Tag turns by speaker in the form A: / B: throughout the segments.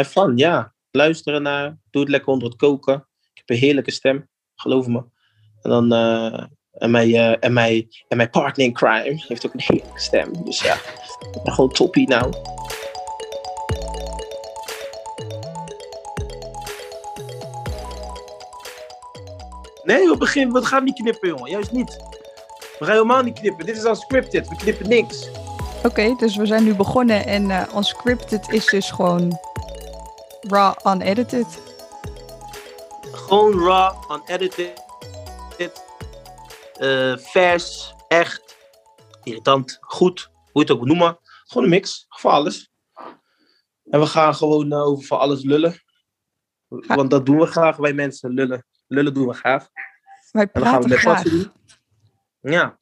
A: En van, ja. Luisteren naar, doe het lekker onder het koken. Ik heb een heerlijke stem, geloof me. En dan, eh, en, mijn, eh, en, mijn, en mijn partner in crime heeft ook een heerlijke stem. Dus ja, gewoon toppie nou. Nee, we beginnen, we gaan niet knippen, jongen. Juist niet. We gaan helemaal niet knippen. Dit is unscripted. We knippen niks.
B: Oké, dus we zijn nu begonnen en uh, unscripted is dus gewoon raw unedited.
A: Gewoon raw, unedited. Uh, vers, echt, irritant, goed, hoe je het ook noemen. Gewoon een mix van alles. En we gaan gewoon uh, over van alles lullen. Want dat doen we graag, wij mensen, lullen. Lullen doen we graag.
B: Wij praten we graag. Doen.
A: Ja.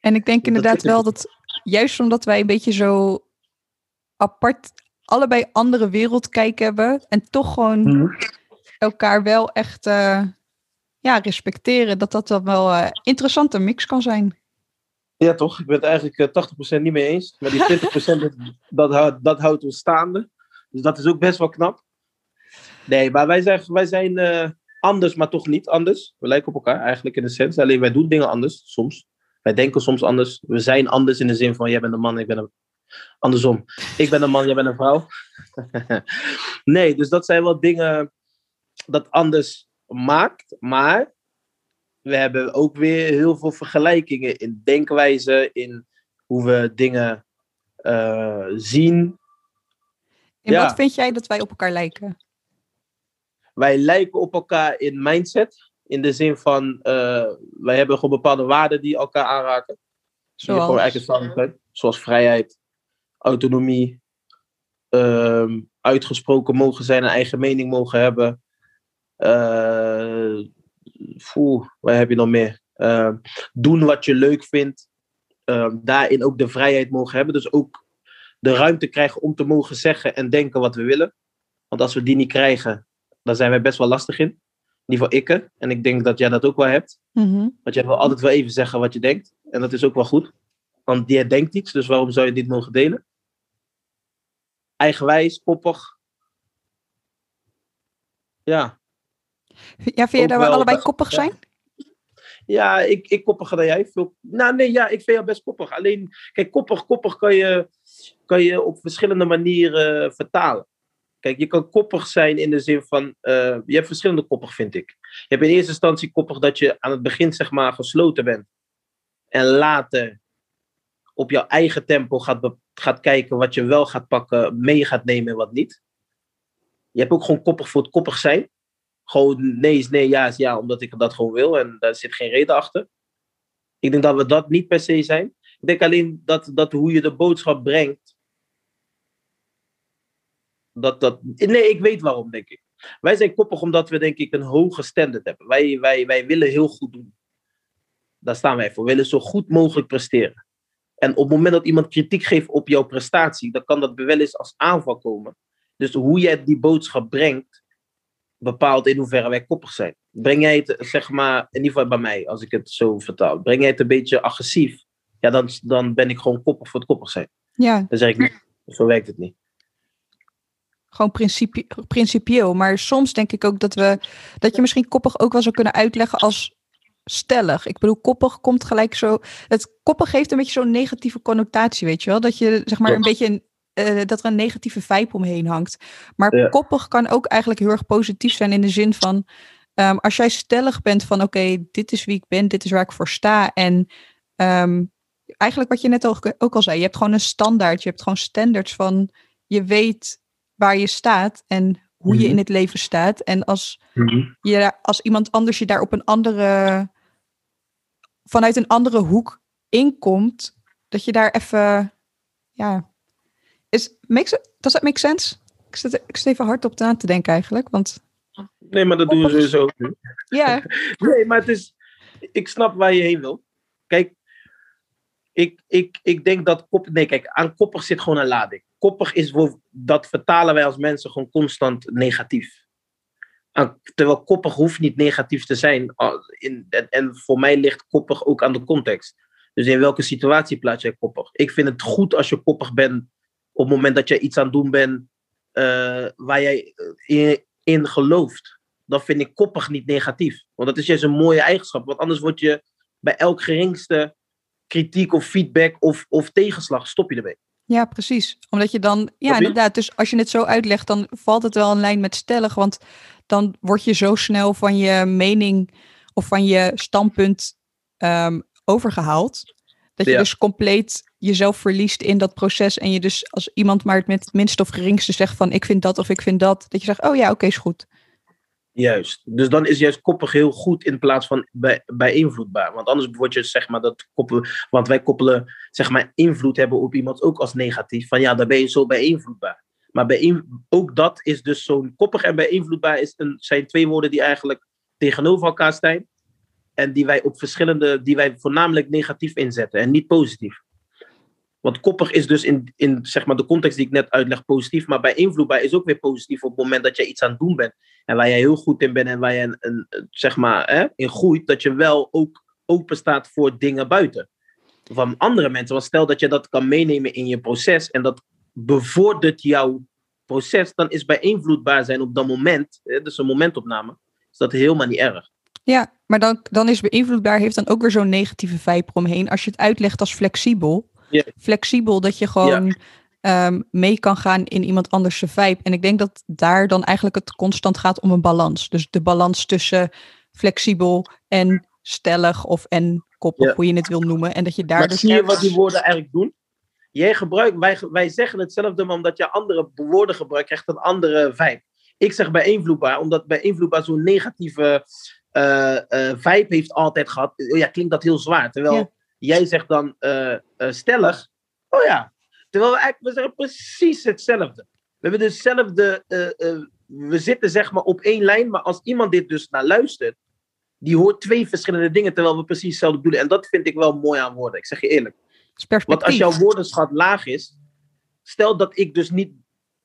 B: En ik denk inderdaad wel dat, juist omdat wij een beetje zo apart, allebei andere wereldkijk hebben. En toch gewoon mm. elkaar wel echt uh, ja, respecteren. Dat dat dan wel een uh, interessante mix kan zijn.
A: Ja, toch? Ik ben het eigenlijk uh, 80% niet mee eens. Maar die 20% dat, dat, dat houdt ons staande. Dus dat is ook best wel knap. Nee, maar wij zijn, wij zijn anders, maar toch niet anders. We lijken op elkaar eigenlijk in de sens. Alleen wij doen dingen anders soms. Wij denken soms anders. We zijn anders in de zin van: jij bent een man, ik ben een. Andersom. Ik ben een man, jij bent een vrouw. nee, dus dat zijn wel dingen dat anders maakt. Maar we hebben ook weer heel veel vergelijkingen in denkwijze, in hoe we dingen uh, zien.
B: En ja. wat vind jij dat wij op elkaar lijken?
A: Wij lijken op elkaar in mindset. In de zin van, uh, wij hebben gewoon bepaalde waarden die elkaar aanraken.
B: Zoals?
A: Gewoon eigenlijk Zoals vrijheid, autonomie, uh, uitgesproken mogen zijn, een eigen mening mogen hebben. Uh, wat heb je nog meer? Uh, doen wat je leuk vindt. Uh, daarin ook de vrijheid mogen hebben. Dus ook de ruimte krijgen om te mogen zeggen en denken wat we willen. Want als we die niet krijgen, dan zijn wij best wel lastig in. In ieder geval ik. En ik denk dat jij dat ook wel hebt.
B: Mm-hmm.
A: Want jij wil altijd wel even zeggen wat je denkt. En dat is ook wel goed. Want jij denkt iets, dus waarom zou je niet mogen delen? Eigenwijs, koppig. Ja.
B: Ja, vind je dat we allebei koppig zijn?
A: Ja, ik, ik koppiger dan jij. Veel, nou nee, ja, ik vind jou best koppig. Alleen, kijk, koppig, koppig kan je, kan je op verschillende manieren vertalen. Kijk, je kan koppig zijn in de zin van, uh, je hebt verschillende koppig, vind ik. Je hebt in eerste instantie koppig dat je aan het begin, zeg maar, gesloten bent. En later op jouw eigen tempo gaat, gaat kijken wat je wel gaat pakken, mee gaat nemen en wat niet. Je hebt ook gewoon koppig voor het koppig zijn. Gewoon nee is nee, ja is ja, omdat ik dat gewoon wil. En daar zit geen reden achter. Ik denk dat we dat niet per se zijn. Ik denk alleen dat, dat hoe je de boodschap brengt, dat, dat, nee, ik weet waarom, denk ik. Wij zijn koppig omdat we, denk ik, een hoge standaard hebben. Wij, wij, wij willen heel goed doen. Daar staan wij voor. We willen zo goed mogelijk presteren. En op het moment dat iemand kritiek geeft op jouw prestatie, dan kan dat wel eens als aanval komen. Dus hoe jij die boodschap brengt, bepaalt in hoeverre wij koppig zijn. Breng jij het, zeg maar, in ieder geval bij mij, als ik het zo vertaal, breng jij het een beetje agressief, ja, dan, dan ben ik gewoon koppig voor het koppig zijn.
B: Ja.
A: Dan zeg ik, zo werkt het niet
B: gewoon principie, principieel. Maar soms denk ik ook dat we dat je misschien koppig ook wel zou kunnen uitleggen als stellig. Ik bedoel, koppig komt gelijk zo. Het koppig geeft een beetje zo'n negatieve connotatie, weet je wel? Dat je zeg maar een beetje uh, dat er een negatieve vibe omheen hangt. Maar ja. koppig kan ook eigenlijk heel erg positief zijn in de zin van. Um, als jij stellig bent van oké, okay, dit is wie ik ben, dit is waar ik voor sta. En um, eigenlijk wat je net ook, ook al zei, je hebt gewoon een standaard, je hebt gewoon standards van je weet waar je staat en hoe je in het leven staat. En als,
A: mm-hmm.
B: je, als iemand anders je daar op een andere, vanuit een andere hoek inkomt, dat je daar even, ja, is, makes, does that make sense? Ik zit, ik zit even hard op te aan te denken eigenlijk, want...
A: Nee, maar dat doen we sowieso.
B: Ja.
A: nee, maar het is, ik snap waar je heen wil. Kijk, ik, ik, ik denk dat koppig, nee kijk, aan koppig zit gewoon een lading. Koppig is, dat vertalen wij als mensen gewoon constant negatief. Terwijl koppig hoeft niet negatief te zijn. En, voor mij ligt koppig ook aan de context. Dus in welke situatie plaats jij koppig? Ik vind het goed als je koppig bent op het moment dat je iets aan het doen bent eh, waar jij in, in gelooft, dan vind ik koppig niet negatief. Want dat is juist een mooie eigenschap. Want anders word je bij elk geringste kritiek of feedback of, of tegenslag, stop je ermee.
B: Ja, precies. Omdat je dan, ja, inderdaad. Dus als je het zo uitlegt, dan valt het wel in lijn met stellig. Want dan word je zo snel van je mening of van je standpunt um, overgehaald. Dat je dus compleet jezelf verliest in dat proces. En je dus als iemand maar het met het minste of geringste zegt van ik vind dat of ik vind dat. Dat je zegt, oh ja, oké, is goed.
A: Juist. Dus dan is juist koppig heel goed in plaats van bij, beïnvloedbaar. Want anders word je zeg maar dat koppelen. Want wij koppelen zeg maar invloed hebben op iemand ook als negatief. Van ja, dan ben je zo beïnvloedbaar. Maar bij, ook dat is dus zo'n koppig en beïnvloedbaar is een, zijn twee woorden die eigenlijk tegenover elkaar staan. En die wij op verschillende, die wij voornamelijk negatief inzetten en niet positief. Want koppig is dus in, in zeg maar, de context die ik net uitleg positief, maar bij invloedbaar is ook weer positief op het moment dat jij iets aan het doen bent. En waar jij heel goed in bent en waar je een, een, zeg maar, hè, in groeit, dat je wel ook open staat voor dingen buiten. Van andere mensen. Want stel dat je dat kan meenemen in je proces en dat bevordert jouw proces, dan is bij invloedbaar zijn op dat moment, hè, dus een momentopname, is dat helemaal niet erg.
B: Ja, maar dan, dan is beïnvloedbaar, heeft dan ook weer zo'n negatieve vibe omheen. Als je het uitlegt als flexibel, flexibel, dat je gewoon ehm, mee kan gaan in iemand anders vibe. En ik denk dat daar dan eigenlijk het constant gaat om een balans. Dus de balans tussen flexibel en stellig of en koppig, hoe je het wil noemen. En dat je daar
A: maar dus zie je wat die woorden eigenlijk doen? Jij gebruikt, wij, wij zeggen hetzelfde, maar omdat je andere woorden gebruikt, krijgt een andere vibe. Ik zeg beïnvloedbaar, omdat beïnvloedbaar zo'n negatieve uh, uh, vibe heeft altijd gehad. Ja, klinkt dat heel zwaar. Terwijl Jij zegt dan uh, stellig. Oh ja. Terwijl we eigenlijk, we zeggen precies hetzelfde. We hebben dezelfde, uh, we zitten zeg maar op één lijn, maar als iemand dit dus naar luistert, die hoort twee verschillende dingen, terwijl we precies hetzelfde bedoelen. En dat vind ik wel mooi aan woorden, ik zeg je eerlijk. Want als jouw woordenschat laag is, stel dat ik dus niet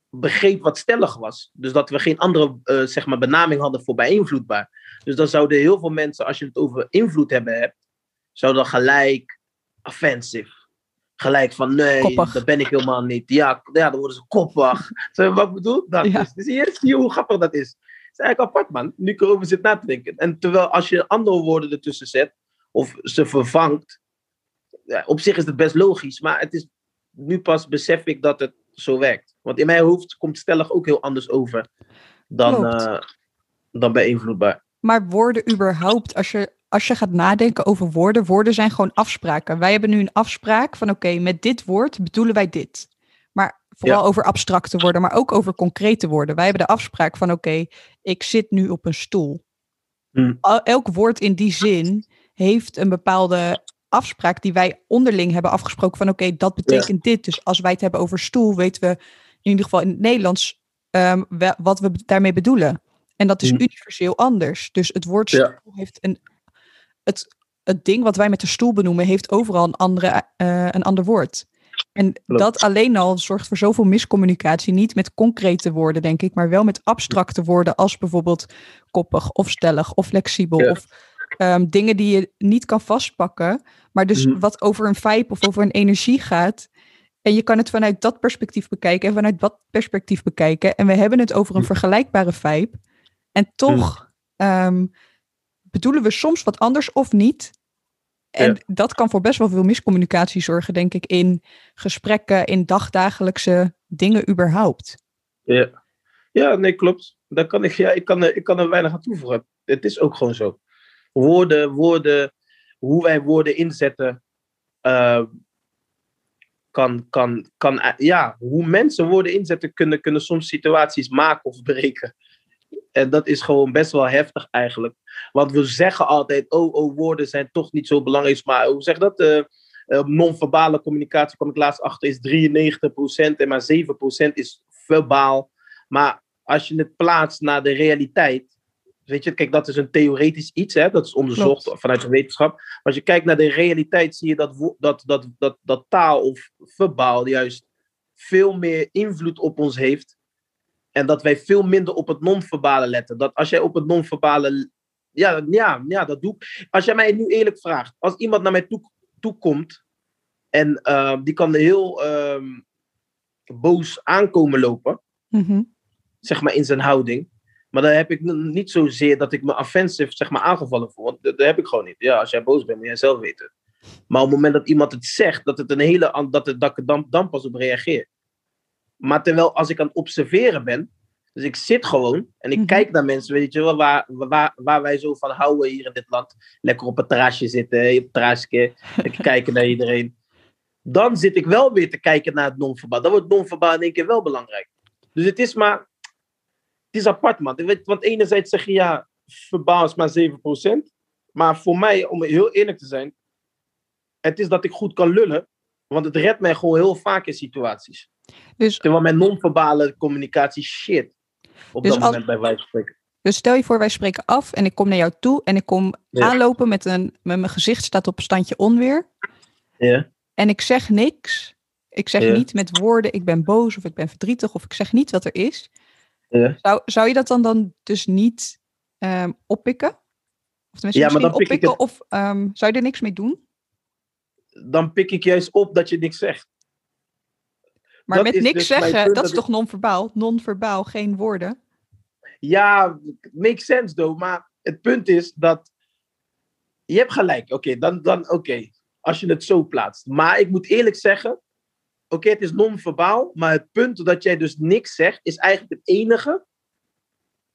A: begreep wat stellig was, dus dat we geen andere zeg maar benaming hadden voor beïnvloedbaar. Dus dan zouden heel veel mensen, als je het over invloed hebben hebt, zou dan gelijk offensive. Gelijk van nee, dat ben ik helemaal niet. Ja, ja dan worden ze koppig. Zo, wat bedoel dat? Ja. Dus, hier zie je hoe grappig dat is. Het is eigenlijk apart, man. Nu komen we zitten na te denken. En terwijl als je andere woorden ertussen zet, of ze vervangt, op zich is het best logisch, maar het is nu pas besef ik dat het zo werkt. Want in mijn hoofd komt stellig ook heel anders over dan, uh, dan beïnvloedbaar.
B: Maar woorden überhaupt, als je als je gaat nadenken over woorden, woorden zijn gewoon afspraken. Wij hebben nu een afspraak van oké, met dit woord bedoelen wij dit. Maar vooral over abstracte woorden, maar ook over concrete woorden. Wij hebben de afspraak van oké, ik zit nu op een stoel. Hmm. Elk woord in die zin heeft een bepaalde afspraak die wij onderling hebben afgesproken van oké, dat betekent dit. Dus als wij het hebben over stoel, weten we in ieder geval in het Nederlands um, wat we daarmee bedoelen. En dat is hmm. universeel anders. Dus het woord stoel heeft een het, het ding wat wij met de stoel benoemen, heeft overal een, andere, uh, een ander woord. En dat alleen al zorgt voor zoveel miscommunicatie. Niet met concrete woorden, denk ik, maar wel met abstracte woorden, als bijvoorbeeld koppig of stellig of flexibel. Of um, dingen die je niet kan vastpakken, maar dus mm. wat over een vibe of over een energie gaat. En je kan het vanuit dat perspectief bekijken en vanuit dat perspectief bekijken. En we hebben het over een vergelijkbare vibe. En toch mm. um, bedoelen we soms wat anders of niet. En dat kan voor best wel veel miscommunicatie zorgen, denk ik, in gesprekken, in dagdagelijkse dingen überhaupt.
A: Ja, ja nee, klopt. Daar kan ik, ja, ik, kan, ik kan er weinig aan toevoegen. Het is ook gewoon zo. Woorden, woorden, hoe wij woorden inzetten, uh, kan, kan, kan, ja, hoe mensen woorden inzetten kunnen, kunnen soms situaties maken of breken. En dat is gewoon best wel heftig eigenlijk. Want we zeggen altijd, oh, oh woorden zijn toch niet zo belangrijk. Maar hoe zeg dat? Uh, non-verbale communicatie, kwam ik laatst achter, is 93% en maar 7% is verbaal. Maar als je het plaatst naar de realiteit, weet je, kijk, dat is een theoretisch iets, hè, dat is onderzocht vanuit de wetenschap. Maar als je kijkt naar de realiteit, zie je dat, dat, dat, dat, dat taal of verbaal juist veel meer invloed op ons heeft en dat wij veel minder op het non-verbale letten. Dat als jij op het non-verbale. Ja, ja, ja, dat doe ik. Als jij mij nu eerlijk vraagt. Als iemand naar mij toe, toe komt. En uh, die kan heel uh, boos aankomen lopen.
B: Mhm.
A: zeg maar, in zijn houding. Maar dan heb ik niet zozeer dat ik me offensive, zeg maar, aangevallen voel. Want dat, dat heb ik gewoon niet. Ja, als jij boos bent, moet jij zelf weten. Maar op het moment dat iemand het zegt, dat, het een hele, dat, het, dat ik er dan, dan pas op reageer. Maar terwijl als ik aan het observeren ben, dus ik zit gewoon en ik
B: Mhm.
A: kijk naar mensen, weet je wel, waar, waar, waar wij zo van houden hier in dit land. Lekker op het terrasje zitten, op het terrasje, lekker kijken naar iedereen. Dan zit ik wel weer te kijken naar het non-verbaal. Dan wordt non-verbaal in één keer wel belangrijk. Dus het is maar, het is apart man. Want enerzijds zeg je ja, verbaal is maar 7%. Maar voor mij, om heel eerlijk te zijn, het is dat ik goed kan lullen. Want het redt mij gewoon heel vaak in situaties.
B: Dus,
A: Terwijl mijn non-verbale communicatie shit. Op
B: Dus
A: dat
B: als-
A: moment bij wijze van spreken.
B: dus stel je voor, wij spreken af en ik kom naar jou toe en ik kom
A: Ja.
B: aanlopen met, een, met mijn gezicht staat op standje onweer.
A: Ja.
B: En ik zeg niks. Ik zeg
A: Ja.
B: niet met woorden, ik ben boos of ik ben verdrietig of ik zeg niet wat er is.
A: Ja.
B: Zou, zou je dat dan, dan dus niet ehm, oppikken? Of tenminste
A: Ja, maar
B: misschien
A: dan pik ik
B: oppikken
A: het-
B: of ehm, zou je er niks mee doen?
A: Dan pik ik juist op dat je niks zegt.
B: Maar
A: Dat
B: met niks
A: dus
B: zeggen,
A: punt
B: dat is toch non-verbaal? Non-verbaal, geen woorden.
A: Ja, makes sense though. Maar het punt is dat. Je hebt gelijk. Oké, dan, dan oké. Als je het zo plaatst. Maar ik moet eerlijk zeggen. Oké, het is non-verbaal. Maar het punt dat jij dus niks zegt. Is eigenlijk het enige.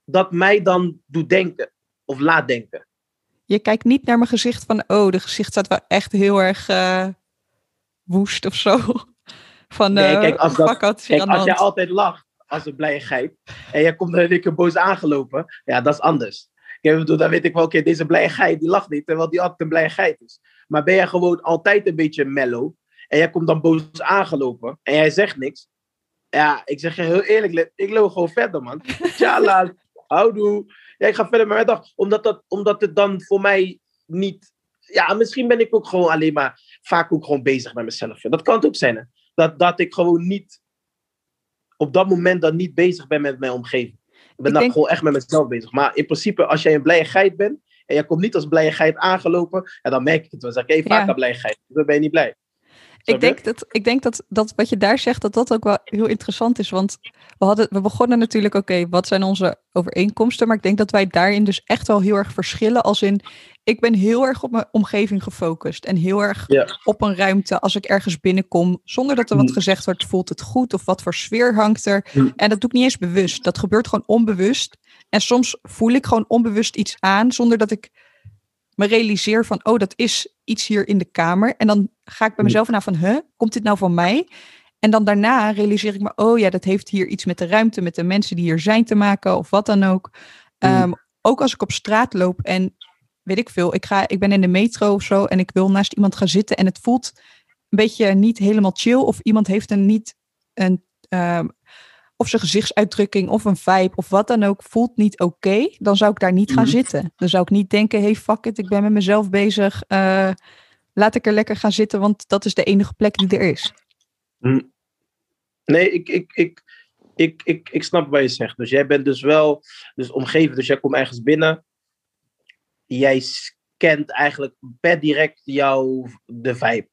A: Dat mij dan doet denken. Of laat denken.
B: Je kijkt niet naar mijn gezicht van, oh, de gezicht staat wel echt heel erg eh, woest of zo. Van,
A: Nee,
B: eh
A: kijk, als dat- Kijk, als jij altijd lacht. Als een blije geit. En jij komt dan één keer boos aangelopen. Ja, dat is anders. Kijk, bedoel, dan weet ik wel, oké, deze blije geit, die lacht niet. Terwijl die altijd een blije geit is. Maar ben jij gewoon altijd een beetje mellow. En jij komt dan boos aangelopen. En jij zegt niks. Ja, ik zeg je heel eerlijk, ik loop gewoon verder, man. Tjala, houdoe. Ja, ik ga verder met mijn dag. Omdat, dat, omdat het dan voor mij niet... Ja, misschien ben ik ook gewoon alleen maar vaak ook gewoon bezig met mezelf. Dat kan het ook zijn, hè. Dat, dat ik gewoon niet... Op dat moment dan niet bezig ben met mijn omgeving. Ik ben
B: Ik
A: dan
B: denk-
A: gewoon echt met mezelf bezig. Maar in principe, als jij een blije geit bent... En jij komt niet als blije geit aangelopen... Ja, dan merk ik het wel. Dan zeg ik, hé, vaak
B: Ja.
A: een blije geit. Dan ben je niet blij.
B: Ik
A: je?
B: denk, dat, ik denk dat, dat wat je daar zegt, dat dat ook wel heel interessant is. Want we, hadden, we begonnen natuurlijk, oké, wat zijn onze overeenkomsten? Maar ik denk dat wij daarin dus echt wel heel erg verschillen. Als in, ik ben heel erg op mijn omgeving gefocust. En heel erg
A: Ja.
B: op een ruimte. Als ik ergens binnenkom, zonder dat er wat
A: Mm.
B: gezegd wordt, voelt het goed? Of wat voor sfeer hangt er?
A: Mm.
B: En dat doe ik niet eens bewust. Dat gebeurt gewoon onbewust. En soms voel ik gewoon onbewust iets aan, zonder dat ik me realiseer van, oh, dat is iets hier in de kamer. En dan ga ik bij
A: Mm.
B: mezelf na van, huh, komt dit nou van mij? En dan daarna realiseer ik me, oh ja, dat heeft hier iets met de ruimte, met de mensen die hier zijn te maken, of wat dan ook. Ehm, ook als ik op straat loop en weet ik veel, ik, ga, ik ben in de metro of zo en ik wil naast iemand gaan zitten en het voelt een beetje niet helemaal chill, of iemand heeft een niet een. ehm, of zijn gezichtsuitdrukking of een vibe of wat dan ook voelt niet oké, dan zou ik daar niet gaan
A: Mhm.
B: zitten. Dan zou ik niet denken, hey fuck it, ik ben met mezelf bezig. eh, laat ik er lekker gaan zitten, want dat is de enige plek die er is.
A: Nee, ik, ik, ik, ik, ik, ik snap wat je zegt. Dus jij bent dus wel dus omgeven. Dus jij komt ergens binnen. Jij scant eigenlijk per direct jouw de vibe.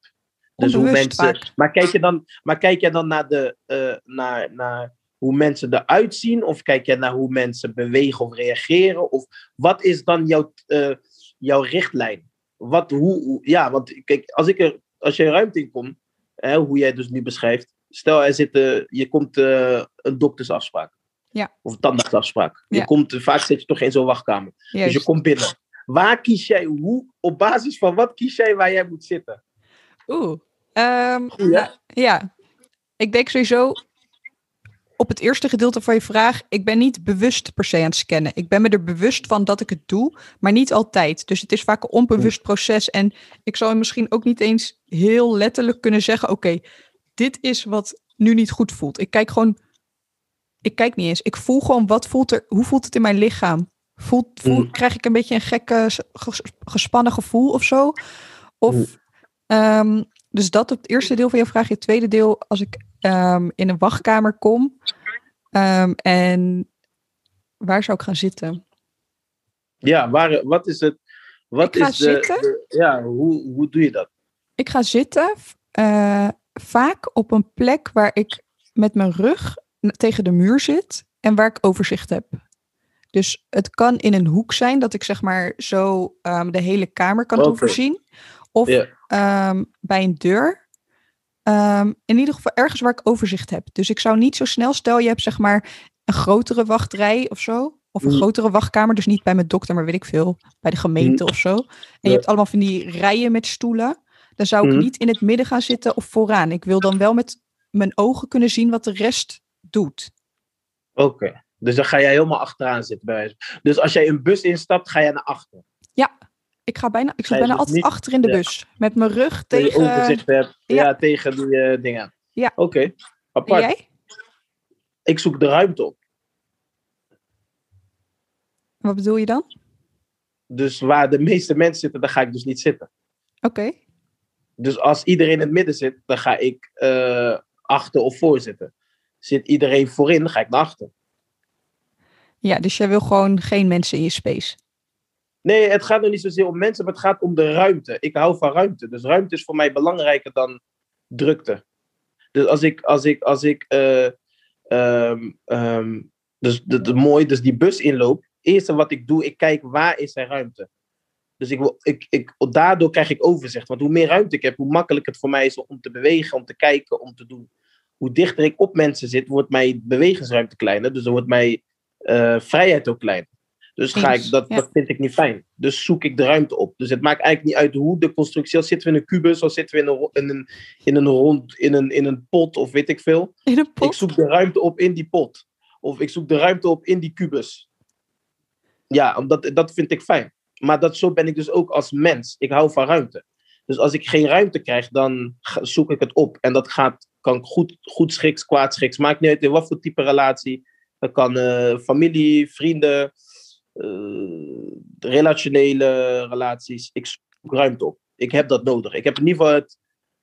A: Dus hoe mensen.
B: vaak.
A: Maar kijk je dan, maar kijk je dan naar, de, eh, naar, naar hoe mensen eruit zien? Of kijk je naar hoe mensen bewegen of reageren? Of wat is dan jouw, eh, jouw richtlijn? Wat, hoe, ja, want kijk, als, ik er, als je een ruimte in komt, hè, hoe jij dus nu beschrijft. Stel, er zit, je komt eh, een doktersafspraak.
B: Ja.
A: Of tandartsafspraak. Je komt, vaak zit je toch in zo'n wachtkamer. Dus je komt binnen. Waar kies jij, hoe, op basis van wat kies jij waar jij moet zitten?
B: Oeh. Ehm, nou, ja, ik denk sowieso op het eerste gedeelte van je vraag, ik ben niet bewust per se aan het scannen. Ik ben me er bewust van dat ik het doe, maar niet altijd. Dus het is vaak een onbewust proces. En ik zou misschien ook niet eens heel letterlijk kunnen zeggen, oké, dit is wat nu niet goed voelt. Ik kijk gewoon, ik kijk niet eens. Ik voel gewoon, wat voelt er, hoe voelt het in mijn lichaam? Voelt, voel,
A: Mm.
B: Krijg ik een beetje een gekke, ges- gespannen gevoel of zo? Of,
A: Mm.
B: ehm, dus dat op het eerste deel van je vraag. Het tweede deel, als ik ehm, in een wachtkamer kom ehm, en waar zou ik gaan zitten?
A: Ja, waar, wat is het? Wat
B: Ik ga
A: is
B: zitten.
A: de- ja, hoe, hoe doe je dat?
B: Ik ga zitten, eh, vaak op een plek waar ik met mijn rug tegen de muur zit en waar ik overzicht heb. Dus het kan in een hoek zijn dat ik zeg maar zo ehm, de hele kamer kan
A: Oké.
B: overzien. Of ehm, bij een deur. Ehm, in ieder geval ergens waar ik overzicht heb. Dus ik zou niet zo snel, stel je hebt zeg maar een grotere wachtrij of zo. Of een
A: Mm.
B: grotere wachtkamer. Dus niet bij mijn dokter, maar weet ik veel. Bij de gemeente
A: Mm.
B: of zo. En je hebt allemaal van die rijen met stoelen. Dan zou ik
A: Mm.
B: niet in het midden gaan zitten of vooraan. Ik wil dan wel met mijn ogen kunnen zien wat de rest doet.
A: Oké. Dus dan ga jij helemaal achteraan zitten. Bij wijze Dus als jij een bus instapt, ga jij naar achter.
B: Ik ga bijna, ik zit bijna
A: dus
B: altijd
A: niet-
B: achter in de
A: ja.
B: bus. Met mijn rug tegen.
A: overzicht hebt. Ja,
B: ja.
A: tegen die eh, dingen.
B: Ja.
A: Oké.
B: En
A: Apart.
B: jij?
A: Ik zoek de ruimte op.
B: Wat bedoel je dan?
A: Dus waar de meeste mensen zitten, daar ga ik dus niet zitten.
B: Oké.
A: Dus als iedereen in het midden zit, dan ga ik eh, achter of voor zitten. Zit iedereen voorin, dan ga ik naar achter.
B: Ja, dus jij wil gewoon geen mensen in je space.
A: Nee, het gaat nog niet zozeer om mensen, maar het gaat om de ruimte. Ik hou van ruimte. Dus ruimte is voor mij belangrijker dan drukte. Dus als ik, als ik, als ik, eh, ehm, ehm, dus de, de, mooi, dus die bus inloop. Eerste wat ik doe, ik kijk waar is er ruimte. Dus ik, ik, ik, daardoor krijg ik overzicht. Want hoe meer ruimte ik heb, hoe makkelijker het voor mij is om te bewegen, om te kijken, om te doen. Hoe dichter ik op mensen zit, wordt mijn bewegingsruimte kleiner. Dus dan wordt mijn eh, vrijheid ook kleiner. Dus ga ik, dat,
B: ja.
A: dat vind ik niet fijn. Dus zoek ik de ruimte op. Dus het maakt eigenlijk niet uit hoe de constructie is. Zitten we in een kubus of zitten we in een, in een, in een rond, in een, in een pot of weet ik veel.
B: In een pot?
A: Ik zoek de ruimte op in die pot. Of ik zoek de ruimte op in die kubus. Ja, omdat, dat vind ik fijn. Maar dat, zo ben ik dus ook als mens. Ik hou van ruimte. Dus als ik geen ruimte krijg, dan zoek ik het op. En dat gaat, kan goed, goed schiks, kwaad schiks. Maakt niet uit in wat voor type relatie. Dat kan eh, familie, vrienden, eh, relationele relaties. Ik zoek ruimte op. Ik heb dat nodig. Ik heb in ieder geval het,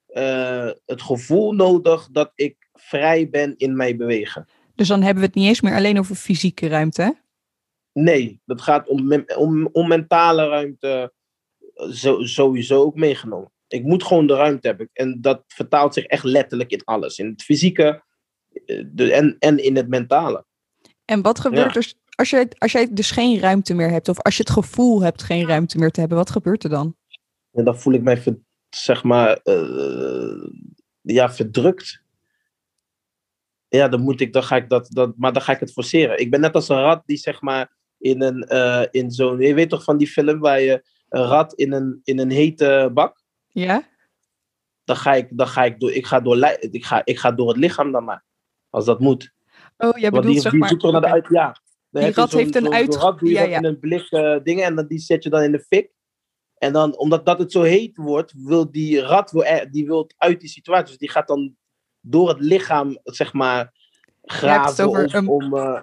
A: eh, het gevoel nodig dat ik vrij ben in mijn bewegen.
B: Dus dan hebben we het niet eens meer alleen over fysieke ruimte.
A: Nee, dat gaat om, om, om mentale ruimte zo, sowieso ook meegenomen. Ik moet gewoon de ruimte hebben. En dat vertaalt zich echt letterlijk in alles. In het fysieke de, en, en in het mentale.
B: En wat gebeurt
A: Ja.
B: er als jij, als jij dus geen ruimte meer hebt? Of als je het gevoel hebt geen ruimte meer te hebben, wat gebeurt er dan?
A: En dan voel ik mij, ver- zeg maar, eh, ja, verdrukt. Ja, dan moet ik, dan ga ik dat, dat, maar dan ga ik het forceren. Ik ben net als een rat die, zeg maar, in een, eh, in zo'n, je weet toch van die film waar je een rat in een, in een hete bak,
B: Ja?
A: dan ga ik, dan ga ik door, ik ga door, ik ga, ik ga door het lichaam dan maar. Als dat moet.
B: Oh, jij bedoelt
A: die,
B: zeg
A: die
B: maar...
A: zoekt naar de uit, ja.
B: Die rat heeft een uit-
A: rat je
B: ja,
A: in een blik eh, dingen en dan, die zet je dan in de fik. En dan, omdat dat het zo heet wordt, wil die rat wil, die wil uit die situatie. Dus die gaat dan door het lichaam, zeg maar,
B: het
A: graven
B: over
A: om...
B: een-
A: om eh,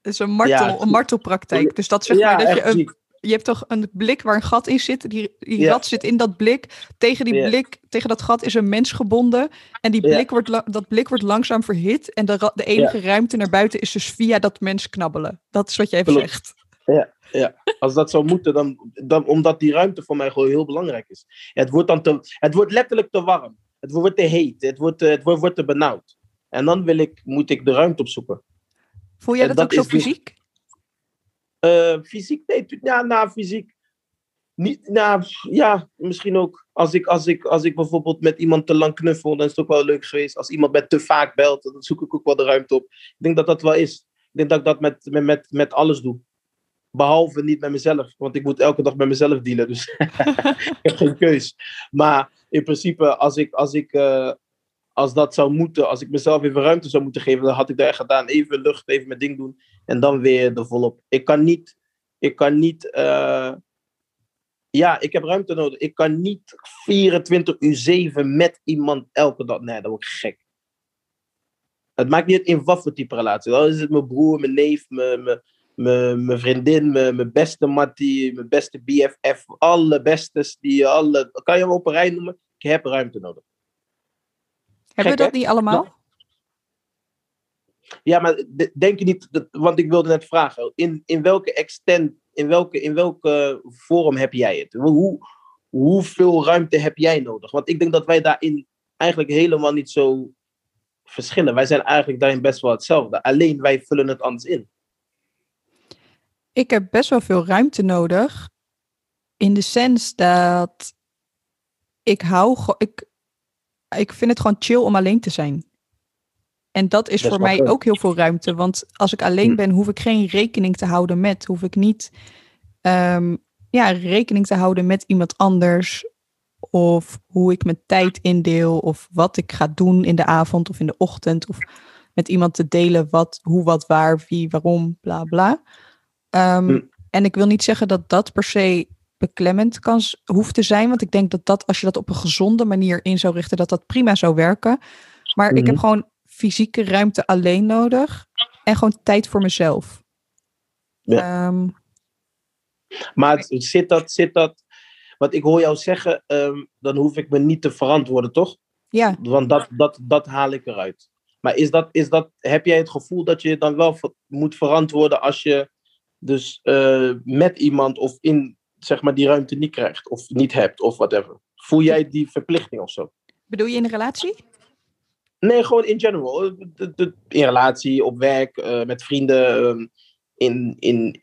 B: Het is een, martel,
A: Ja,
B: een martelpraktijk. Dus dat zeg
A: ja,
B: maar dat je een. Je hebt toch een blik waar een gat in zit. Die, die
A: Ja.
B: rat zit in dat blik. Tegen die
A: Ja.
B: blik, tegen dat gat is een mens gebonden. En die
A: Ja.
B: blik wordt, dat blik wordt langzaam verhit. En de, de enige ruimte naar buiten is dus via dat mens knabbelen. Dat is wat jij even
A: Klopt.
B: zegt.
A: Als dat zou moeten, dan, dan omdat die ruimte voor mij gewoon heel belangrijk is. Het wordt dan te, het wordt letterlijk te warm. Het wordt te heet. Het wordt, eh, het wordt, wordt te benauwd. En dan wil ik, moet ik de ruimte opzoeken.
B: Voel jij dat,
A: dat
B: ook zo fysiek?
A: Eh, fysiek? Nee, nou, fysiek. Niet, nou, ja, misschien ook. Als ik, als, ik, als ik bijvoorbeeld met iemand te lang knuffel, dan is het ook wel leuk geweest. Als iemand met te vaak belt, dan zoek ik ook wel de ruimte op. Ik denk dat dat wel is. Ik denk dat ik dat met, met, met, alles doe. Behalve niet met mezelf, want ik moet elke dag met mezelf dealen. Dus ik heb geen keus. Maar in principe, als, ik, als, ik, eh, als dat zou moeten, als ik mezelf even ruimte zou moeten geven, dan had ik dat echt gedaan. Even lucht, even mijn ding doen. En dan weer er volop. Ik kan niet, ik kan niet, eh, ja, ik heb ruimte nodig. Ik kan niet 24 uur 7 met iemand elke dag. Nee, dat word ik gek. Het maakt niet uit in wat type relatie. Dan is het mijn broer, mijn neef, mijn, mijn vriendin, mijn, mijn beste mattie, mijn beste BFF. Alle bestes, die alle, kan je hem op een rij noemen? Ik heb ruimte nodig.
B: Hebben we dat niet allemaal?
A: Ja, maar denk je niet, dat- want ik wilde net vragen, in, in welke extent, in welke, in welke vorm heb jij het? Hoe, hoeveel ruimte heb jij nodig? Want ik denk dat wij daarin eigenlijk helemaal niet zo verschillen. Wij zijn eigenlijk daarin best wel hetzelfde. Alleen wij vullen het anders in.
B: Ik heb best wel veel ruimte nodig. In de sens dat ik hou. Ik, ik vind het gewoon chill om alleen te zijn. En dat is voor mij ook heel veel ruimte. Want als ik alleen hm. ben, hoef ik geen rekening te houden met. Hoef ik niet um, ja, rekening te houden met iemand anders. Of hoe ik mijn tijd indeel. Of wat ik ga doen in de avond of in de ochtend. Of met iemand te delen wat, hoe, wat, waar, wie, waarom, bla bla. Um, En ik wil niet zeggen dat dat per se beklemmend kan, hoeft te zijn. Want ik denk dat dat, als je dat op een gezonde manier in zou richten, dat dat prima zou werken. Maar ik heb mhm. gewoon fysieke ruimte alleen nodig. En gewoon tijd voor mezelf.
A: Ja. Um, maar zit dat, zit dat, wat ik hoor jou zeggen, um, dan hoef ik me niet te verantwoorden, toch?
B: Ja.
A: Want dat, dat, dat haal ik eruit. Maar is dat, is dat, heb jij het gevoel dat je dan wel moet verantwoorden als je dus uh, met iemand of in zeg maar die ruimte niet krijgt of niet hebt of whatever? Voel jij die verplichting of zo?
B: Bedoel je in een relatie?
A: Nee, gewoon in general. In relatie, op werk, uh, met vrienden, um, in, in,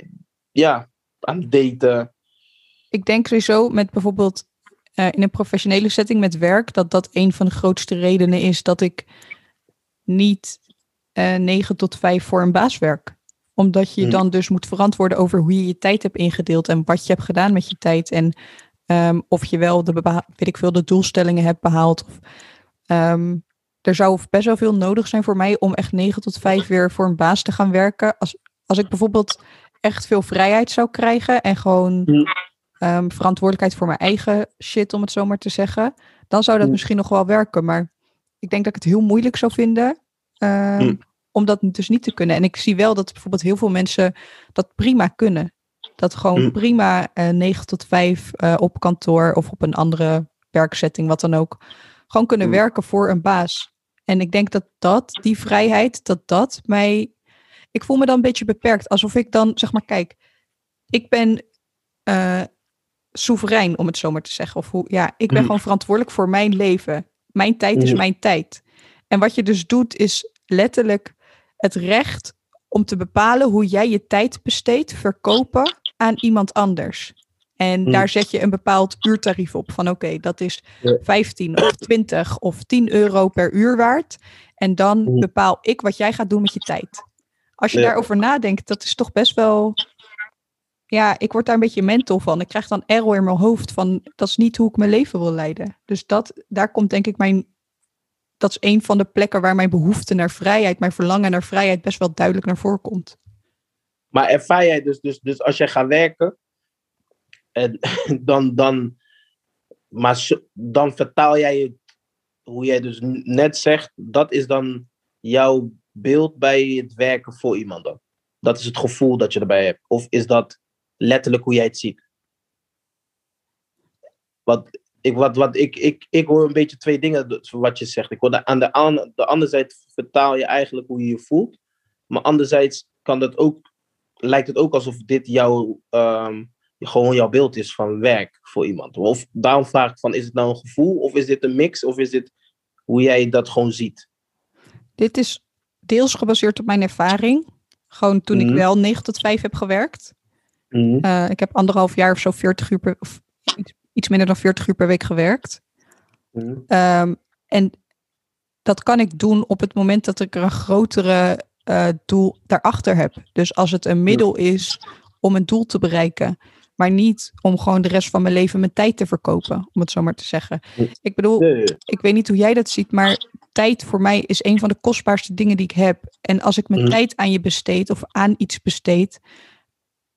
A: ja, aan het daten.
B: Ik denk sowieso met bijvoorbeeld uh, in een professionele setting met werk, dat dat een van de grootste redenen is dat ik niet uh, eh, 9 tot 5 voor een baas werk. Omdat je hmm. dan dus moet verantwoorden over hoe je je tijd hebt ingedeeld en wat je hebt gedaan met je tijd. En um, of je wel de, weet ik veel, de doelstellingen hebt behaald. Of, um, er zou best wel veel nodig zijn voor mij om echt 9 tot 5 weer voor een baas te gaan werken. Als, als ik bijvoorbeeld echt veel vrijheid zou krijgen en gewoon um, verantwoordelijkheid voor mijn eigen shit, om het zo maar te zeggen, dan zou dat misschien nog wel werken. Maar ik denk dat ik het heel moeilijk zou vinden um, om dat dus niet te kunnen. En ik zie wel dat bijvoorbeeld heel veel mensen dat prima kunnen. Dat gewoon prima uh, eh, 9 tot 5 uh, eh, op kantoor of op een andere werkzetting, wat dan ook, gewoon kunnen werken voor een baas. En ik denk dat dat, die vrijheid, dat dat mij ik voel me dan een beetje beperkt. Alsof ik dan, zeg maar, kijk, ik ben uh, soeverein, om het zo maar te zeggen. Of hoe, ja, ik ben hmm. gewoon verantwoordelijk voor mijn leven. Mijn tijd is mijn tijd. En wat je dus doet, is letterlijk het recht om te bepalen hoe jij je tijd besteedt, verkopen aan iemand anders. En hmm. daar zet je een bepaald uurtarief op. Van oké, dat is 15 of 20 of 10 euro per uur waard. En dan bepaal ik wat jij gaat doen met je tijd. Als je daarover nadenkt, dat is toch best wel. Ja, ik word daar een beetje mental van. Ik krijg dan error in mijn hoofd van dat is niet hoe ik mijn leven wil leiden. Dus dat, daar komt denk ik mijn. Dat is een van de plekken waar mijn behoefte naar vrijheid, mijn verlangen naar vrijheid best wel duidelijk naar voren komt.
A: Maar ervaar jij dus, dus, dus als jij gaat werken, en dan, dan, maar dan vertaal jij het, hoe jij dus net zegt, dat is dan jouw beeld bij het werken voor iemand dan? Dat is het gevoel dat je erbij hebt. Of is dat letterlijk hoe jij het ziet? Wat, ik, wat, wat, ik, ik, ik hoor een beetje twee dingen wat je zegt. Ik hoor de, aan de, aan, de andere zijde vertaal je eigenlijk hoe je je voelt. Maar anderzijds kan dat ook, lijkt het ook alsof dit jouw, um, gewoon jouw beeld is van werk voor iemand. Of daarom vraag ik van, is het nou een gevoel? Of is dit een mix? Of is dit hoe jij dat gewoon ziet?
B: Dit is deels gebaseerd op mijn ervaring. Gewoon toen ik mhm. wel 9 tot 5 heb gewerkt. Mm. Uh, ik heb anderhalf jaar of zo 40 uur per, of iets, iets, minder dan 40 uur per week gewerkt. Mm. Um, en dat kan ik doen op het moment dat ik er een grotere uh, doel daarachter heb. Dus als het een middel is om een doel te bereiken, maar niet om gewoon de rest van mijn leven mijn tijd te verkopen, om het zo maar te zeggen. Ik bedoel, ik weet niet hoe jij dat ziet, maar tijd voor mij is een van de kostbaarste dingen die ik heb. En als ik mijn mhm. tijd aan je besteed of aan iets besteed,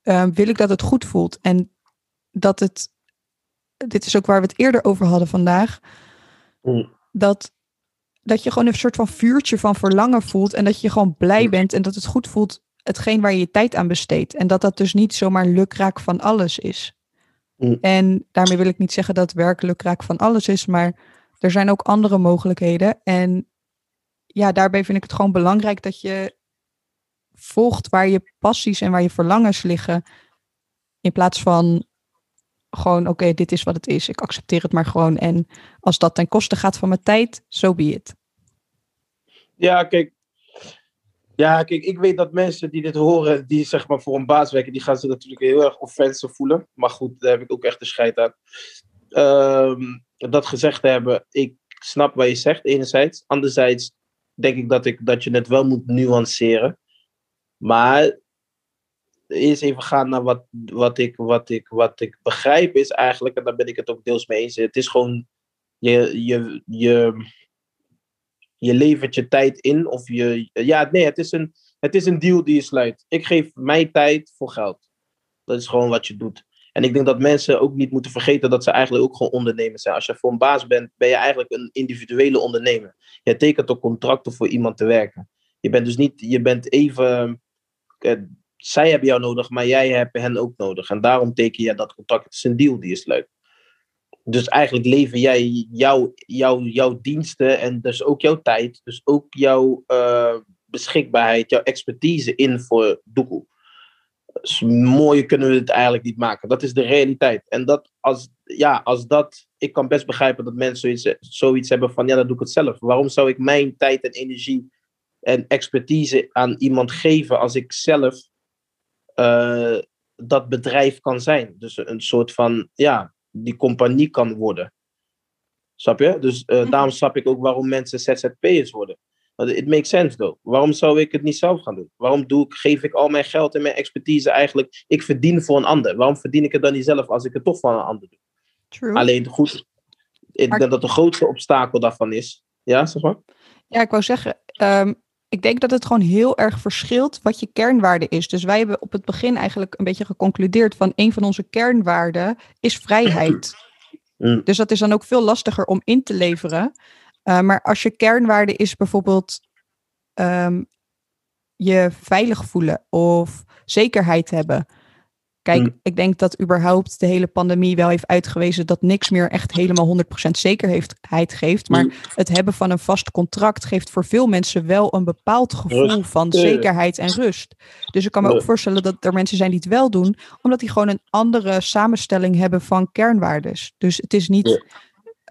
B: uh, wil ik dat het goed voelt. En dat het, dit is ook waar we het eerder over hadden vandaag, mhm. dat, dat je gewoon een soort van vuurtje van verlangen voelt en dat je gewoon blij mhm. bent en dat het goed voelt hetgeen waar je je tijd aan besteedt. En dat dat dus niet zomaar lukraak van alles is. En daarmee wil ik niet zeggen dat werk lukraak van alles is, maar er zijn ook andere mogelijkheden. En ja, daarbij vind ik het gewoon belangrijk dat je volgt waar je passies en waar je verlangens liggen. In plaats van gewoon, oké, dit is wat het is. Ik accepteer het maar gewoon. En als dat ten koste gaat van mijn tijd, zo so be it.
A: Ja, kijk. Ja, kijk, ik weet dat mensen die dit horen, die zeg maar voor een baas werken, die gaan zich natuurlijk heel erg offensive voelen. Maar goed, daar heb ik ook echt de scheid aan. Ehm, dat gezegd hebben, ik snap wat je zegt, enerzijds. Anderzijds denk ik dat, ik dat je het wel moet nuanceren. Maar eerst even gaan naar wat, wat, ik, wat, ik, wat ik begrijp, is eigenlijk, en daar ben ik het ook deels mee eens. Het is gewoon, je, je, je, je levert je tijd in. Of je, ja, nee, het is, een, het is een deal die je sluit. Ik geef mijn tijd voor geld. Dat is gewoon wat je doet. En ik denk dat mensen ook niet moeten vergeten dat ze eigenlijk ook gewoon ondernemers zijn. Als je voor een baas bent, ben je eigenlijk een individuele ondernemer. Je tekent ook contracten voor iemand te werken. Je bent dus niet, je bent even, eh, zij hebben jou nodig, maar jij hebt hen ook nodig. En daarom teken je dat contract. Het is een deal die je sluit. Dus eigenlijk lever jij jouw, jouw, jouw diensten en dus ook jouw tijd, dus ook jouw uh, beschikbaarheid, jouw expertise in voor Doekoe. Dus mooier kunnen we het eigenlijk niet maken. Dat is de realiteit. En dat als, ja, als dat, ik kan best begrijpen dat mensen zoiets, zoiets hebben van, ja, dan doe ik het zelf. Waarom zou ik mijn tijd en energie en expertise aan iemand geven als ik zelf uh, dat bedrijf kan zijn? Dus een soort van, ja, die compagnie kan worden. Snap je? Dus uh, daarom snap ik ook waarom mensen ZZP'ers worden. It makes sense though. Waarom zou ik het niet zelf gaan doen? Waarom doe ik, geef ik al mijn geld en mijn expertise eigenlijk? Ik verdien voor een ander. Waarom verdien ik het dan niet zelf als ik het toch van een ander doe? True. Alleen goed, ik denk dat de grootste obstakel daarvan is. Ja, zeg maar.
B: Ja, ik wou zeggen, um, ik denk dat het gewoon heel erg verschilt wat je kernwaarde is. Dus wij hebben op het begin eigenlijk een beetje geconcludeerd van een van onze kernwaarden is vrijheid. Mm. Dus dat is dan ook veel lastiger om in te leveren. Uh, maar als je kernwaarde is bijvoorbeeld um, je veilig voelen of zekerheid hebben, Kijk, mm. ik denk dat überhaupt de hele pandemie wel heeft uitgewezen dat niks meer echt helemaal 100% zekerheid geeft. Maar mm. het hebben van een vast contract geeft voor veel mensen wel een bepaald gevoel van zekerheid en rust. Dus ik kan me ook voorstellen dat er mensen zijn die het wel doen, omdat die gewoon een andere samenstelling hebben van kernwaardes. Dus het is niet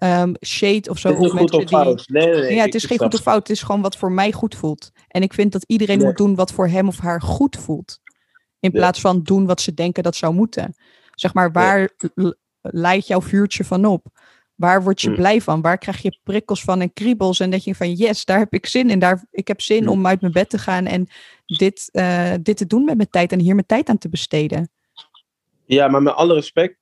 B: um, shade of zo.
A: Het is goed of fout. Nee, nee, nee,
B: ja, het is geen goed of fout. Het is gewoon wat voor mij goed voelt. En ik vind dat iedereen moet doen wat voor hem of haar goed voelt. In plaats van doen wat ze denken dat zou moeten. Zeg maar, waar leidt jouw vuurtje van op? Waar word je mm. blij van? Waar krijg je prikkels van en kriebels? En dat je van, yes, daar heb ik zin in. Daar, ik heb zin mm. om uit mijn bed te gaan en dit, uh, dit te doen met mijn tijd en hier mijn tijd aan te besteden.
A: Ja, maar met alle respect.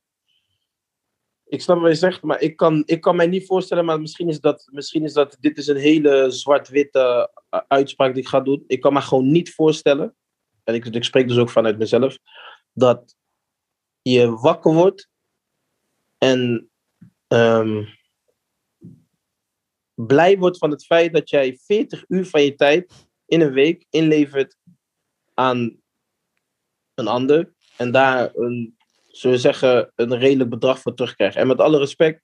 A: Ik snap wat je zegt, maar ik kan, ik kan mij niet voorstellen, maar misschien is dat, misschien is dat, dit is een hele zwart-witte eh, uitspraak die ik ga doen. Ik kan me gewoon niet voorstellen en ik, ik spreek dus ook vanuit mezelf, dat je wakker wordt en um, blij wordt van het feit dat jij 40 uur van je tijd in een week inlevert aan een ander en daar een, zullen zeggen, een redelijk bedrag voor terugkrijgt. En met alle respect,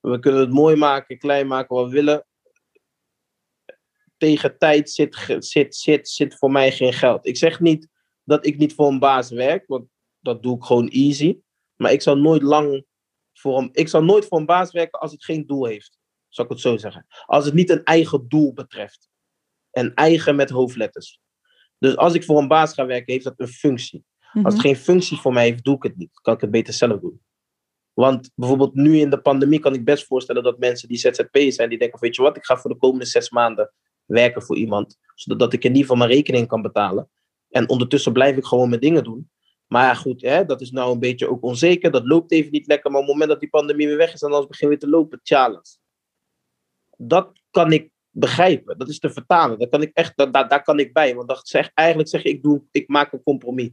A: we kunnen het mooi maken, klein maken wat we willen tegen tijd zit, zit, zit, zit voor mij geen geld. Ik zeg niet dat ik niet voor een baas werk, want dat doe ik gewoon easy. Maar ik zal nooit lang voor een, ik zal nooit voor een baas werken als het geen doel heeft. Zal ik het zo zeggen. Als het niet een eigen doel betreft. En eigen met hoofdletters. Dus als ik voor een baas ga werken, heeft dat een functie. Als het mhm. geen functie voor mij heeft, doe ik het niet. Kan ik het beter zelf doen. Want bijvoorbeeld nu in de pandemie kan ik best voorstellen dat mensen die ZZP zijn, die denken, weet je wat, ik ga voor de komende zes maanden werken voor iemand. Zodat ik in ieder geval mijn rekening kan betalen. En ondertussen blijf ik gewoon mijn dingen doen. Maar goed, hè, dat is nou een beetje ook onzeker. Dat loopt even niet lekker. Maar op het moment dat die pandemie weer weg is en alles begint weer te lopen, challenge. Dat kan ik begrijpen. Dat is te vertalen. Daar kan ik echt, daar, daar kan ik bij. Want dat zeg, eigenlijk zeg ik, doe, ik maak een compromis.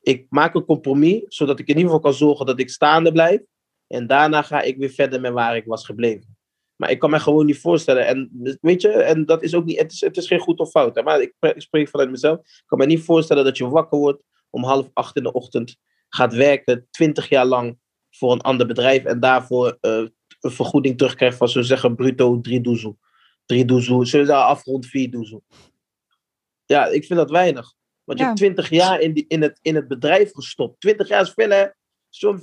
A: Ik maak een compromis, zodat ik in ieder geval kan zorgen dat ik staande blijf. En daarna ga ik weer verder met waar ik was gebleven. Maar ik kan me gewoon niet voorstellen. En weet je, en dat is ook niet, het is, het is geen goed of fout. Hè? Maar ik, spreek vanuit mezelf. Ik kan me niet voorstellen dat je wakker wordt om half acht in de ochtend, gaat werken twintig jaar lang voor een ander bedrijf en daarvoor uh, een vergoeding terugkrijgt van, zo zeggen, bruto drie doezel. Drie doezel, zullen daar afrond vier doezel. Ja, ik vind dat weinig. Want je hebt twintig jaar in, die, in, het, in het bedrijf gestopt. Twintig jaar is veel, hè?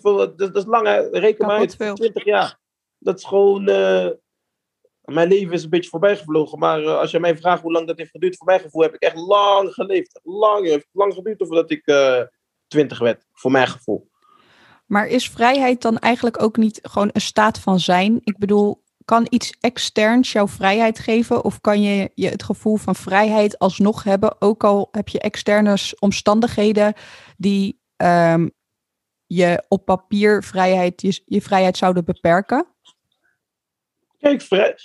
A: dat, dat is lang, hè? Reken maar uit. Twintig jaar. Dat is gewoon... Uh, Mijn leven is een beetje voorbij gevlogen. Maar uh, als je mij vraagt hoe lang dat heeft geduurd, voor mijn gevoel heb ik echt lang geleefd. Lang, heeft lang geduurd voordat ik uh, twintig werd. Voor mijn gevoel.
B: Maar is vrijheid dan eigenlijk ook niet gewoon een staat van zijn? Ik bedoel, kan iets externs jouw vrijheid geven? Of kan je, je het gevoel van vrijheid alsnog hebben, ook al heb je externe omstandigheden die um, je op papier vrijheid, je vrijheid zouden beperken?
A: Kijk, vrij,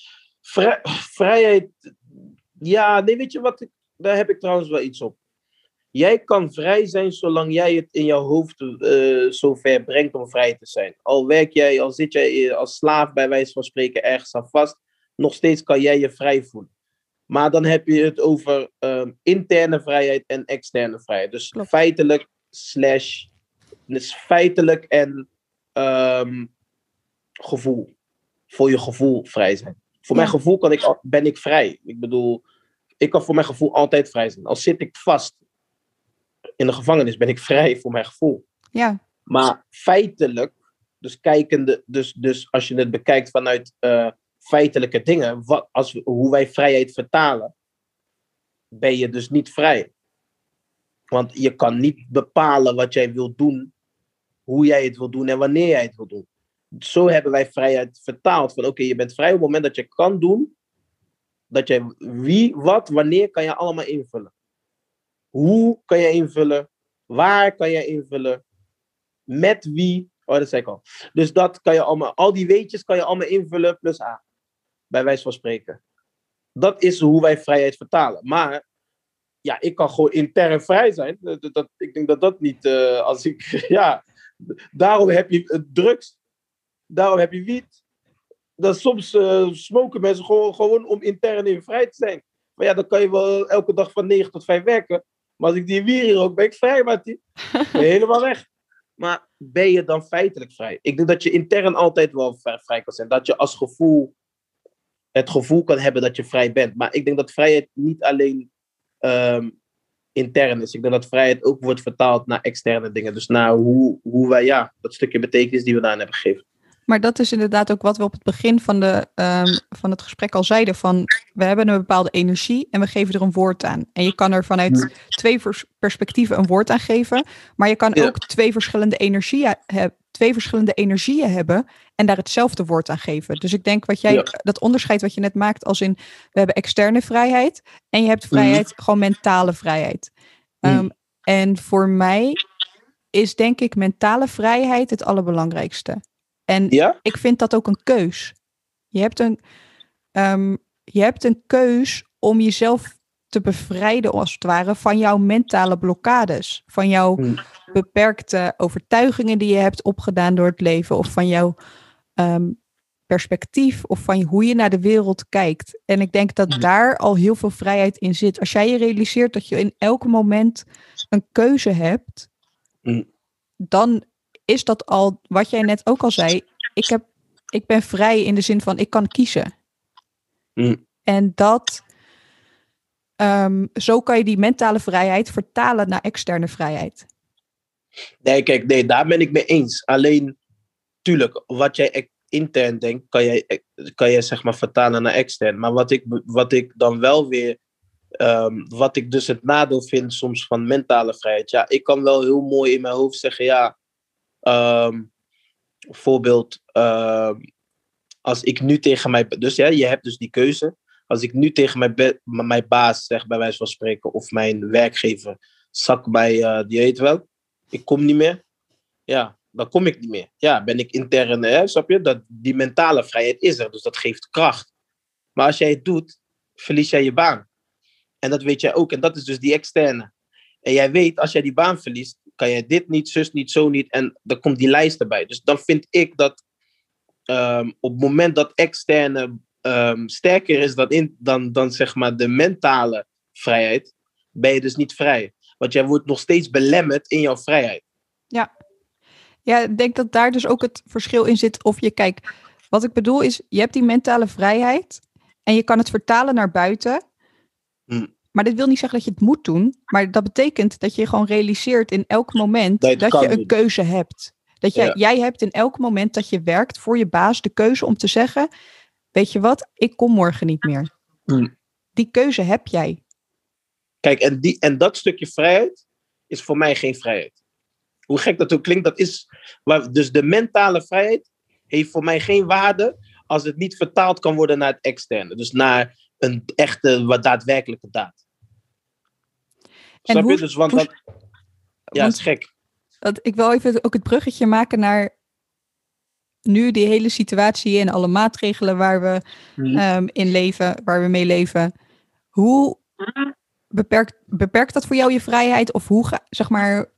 A: vrij, vrijheid. Ja, nee, weet je wat? Ik, daar heb ik trouwens wel iets op. Jij kan vrij zijn zolang jij het in jouw hoofd uh, zover brengt om vrij te zijn. Al werk jij, al zit jij als slaaf bij wijze van spreken ergens aan vast, nog steeds kan jij je vrij voelen. Maar dan heb je het over um, interne vrijheid en externe vrijheid. Dus feitelijk slash dus feitelijk en um, gevoel. Voor je gevoel vrij zijn. Voor ja. mijn gevoel kan ik, ben ik vrij. Ik bedoel, ik kan voor mijn gevoel altijd vrij zijn. Al zit ik vast in de gevangenis, ben ik vrij voor mijn gevoel.
B: Ja.
A: Maar feitelijk, dus, kijkende, dus, dus als je het bekijkt vanuit uh, feitelijke dingen, wat, als, hoe wij vrijheid vertalen, ben je dus niet vrij. Want je kan niet bepalen wat jij wilt doen, hoe jij het wil doen en wanneer jij het wil doen. Zo hebben wij vrijheid vertaald. Van oké, je bent vrij op het moment dat je kan doen, dat je wie, wat, wanneer kan je allemaal invullen. Hoe kan je invullen? Waar kan je invullen? Met wie? Oh, dat zei ik al. Dus dat kan je allemaal, al die weetjes kan je allemaal invullen plus A. Bij wijze van spreken. Dat is hoe wij vrijheid vertalen. Maar ja, ik kan gewoon intern vrij zijn. Dat, ik denk dat dat niet, uh, als ik, ja, daarom heb je drugs, daarom heb je wiet. Dat soms uh, smoken mensen gewoon, gewoon om intern in vrij te zijn. Maar ja, dan kan je wel elke dag van 9 tot 5 werken. Maar als ik die wier hier ook, ben ik vrij, je helemaal weg. Maar ben je dan feitelijk vrij? Ik denk dat je intern altijd wel vrij kan zijn. Dat je als gevoel het gevoel kan hebben dat je vrij bent. Maar ik denk dat vrijheid niet alleen um, intern is. Ik denk dat vrijheid ook wordt vertaald naar externe dingen. Dus naar hoe, hoe wij, ja, dat stukje betekenis die we daarin hebben gegeven.
B: Maar dat is inderdaad ook wat we op het begin van, de, um, van het gesprek al zeiden. Van we hebben een bepaalde energie en we geven er een woord aan. En je kan er vanuit twee perspectieven een woord aan geven. Maar je kan ook twee verschillende energieën hebben twee verschillende energieën hebben en daar hetzelfde woord aan geven. Dus ik denk wat jij, dat onderscheid wat je net maakt als in, we hebben externe vrijheid en je hebt vrijheid, mm. gewoon mentale vrijheid. Mm. Um, en voor mij is denk ik mentale vrijheid het allerbelangrijkste. En
A: ja?
B: ik vind dat ook een keus. Je hebt een, um, je hebt een keus om jezelf te bevrijden, als het ware, van jouw mentale blokkades. Van jouw mm. beperkte overtuigingen die je hebt opgedaan door het leven. Of van jouw um, perspectief. Of van hoe je naar de wereld kijkt. En ik denk dat mm. daar al heel veel vrijheid in zit. Als jij je realiseert dat je in elk moment een keuze hebt.
A: Mm.
B: Dan is dat al, wat jij net ook al zei. Ik, heb, ik ben vrij in de zin van ik kan kiezen. En dat Um, zo kan je die mentale vrijheid vertalen naar externe vrijheid.
A: Nee, kijk, nee, daar ben ik mee eens. Alleen, tuurlijk, wat jij intern denkt, kan jij, kan jij zeg maar vertalen naar extern. Maar wat ik, wat ik dan wel weer, um, wat ik dus het nadeel vind soms van mentale vrijheid. Ja, ik kan wel heel mooi in mijn hoofd zeggen, ja, um, bijvoorbeeld, als ik nu tegen mij, dus ja, je hebt dus die keuze. Als ik nu tegen mijn, mijn baas zeg, bij wijze van spreken, of mijn werkgever, zak bij, uh, die heet wel, ik kom niet meer. Ja, dan kom ik niet meer. Ja, ben ik intern, hè, snap je? Dat, die mentale vrijheid is er, dus dat geeft kracht. Maar als jij het doet, verlies jij je baan. En dat weet jij ook, en dat is dus die externe. En jij weet, als jij die baan verliest, kan je dit niet, zus niet, zo niet. En dan komt die lijst erbij. Dus dan vind ik dat um, op het moment dat externe um, sterker is dan, in, dan, dan zeg maar de mentale vrijheid, ben je dus niet vrij. Want jij wordt nog steeds belemmerd in jouw vrijheid.
B: Ja. Ja, ik denk dat daar dus ook het verschil in zit. Of je kijkt, wat ik bedoel is, je hebt die mentale vrijheid en je kan het vertalen naar buiten.
A: Hm.
B: Maar dit wil niet zeggen dat je het moet doen. Maar dat betekent dat je gewoon realiseert in elk moment dat, dat je een keuze hebt. Dat jij, jij hebt in elk moment dat je werkt voor je baas de keuze om te zeggen: weet je wat, ik kom morgen niet meer.
A: Hmm.
B: Die keuze heb jij.
A: Kijk, en, die, en dat stukje vrijheid is voor mij geen vrijheid. Hoe gek dat ook klinkt, dat is. Waar, dus de mentale vrijheid heeft voor mij geen waarde als het niet vertaald kan worden naar het externe. Dus naar een echte, wat daadwerkelijke daad.
B: En
A: Snap
B: hoe-
A: je? Dus, want
B: hoe-
A: dat, ja,
B: want-
A: is gek.
B: Ik wil even ook het bruggetje maken naar nu die hele situatie en alle maatregelen waar we
A: Mhm.
B: ehm, in leven, waar we mee leven. Hoe beperkt, beperkt dat voor jou je vrijheid? Of hoe, ga, zeg maar,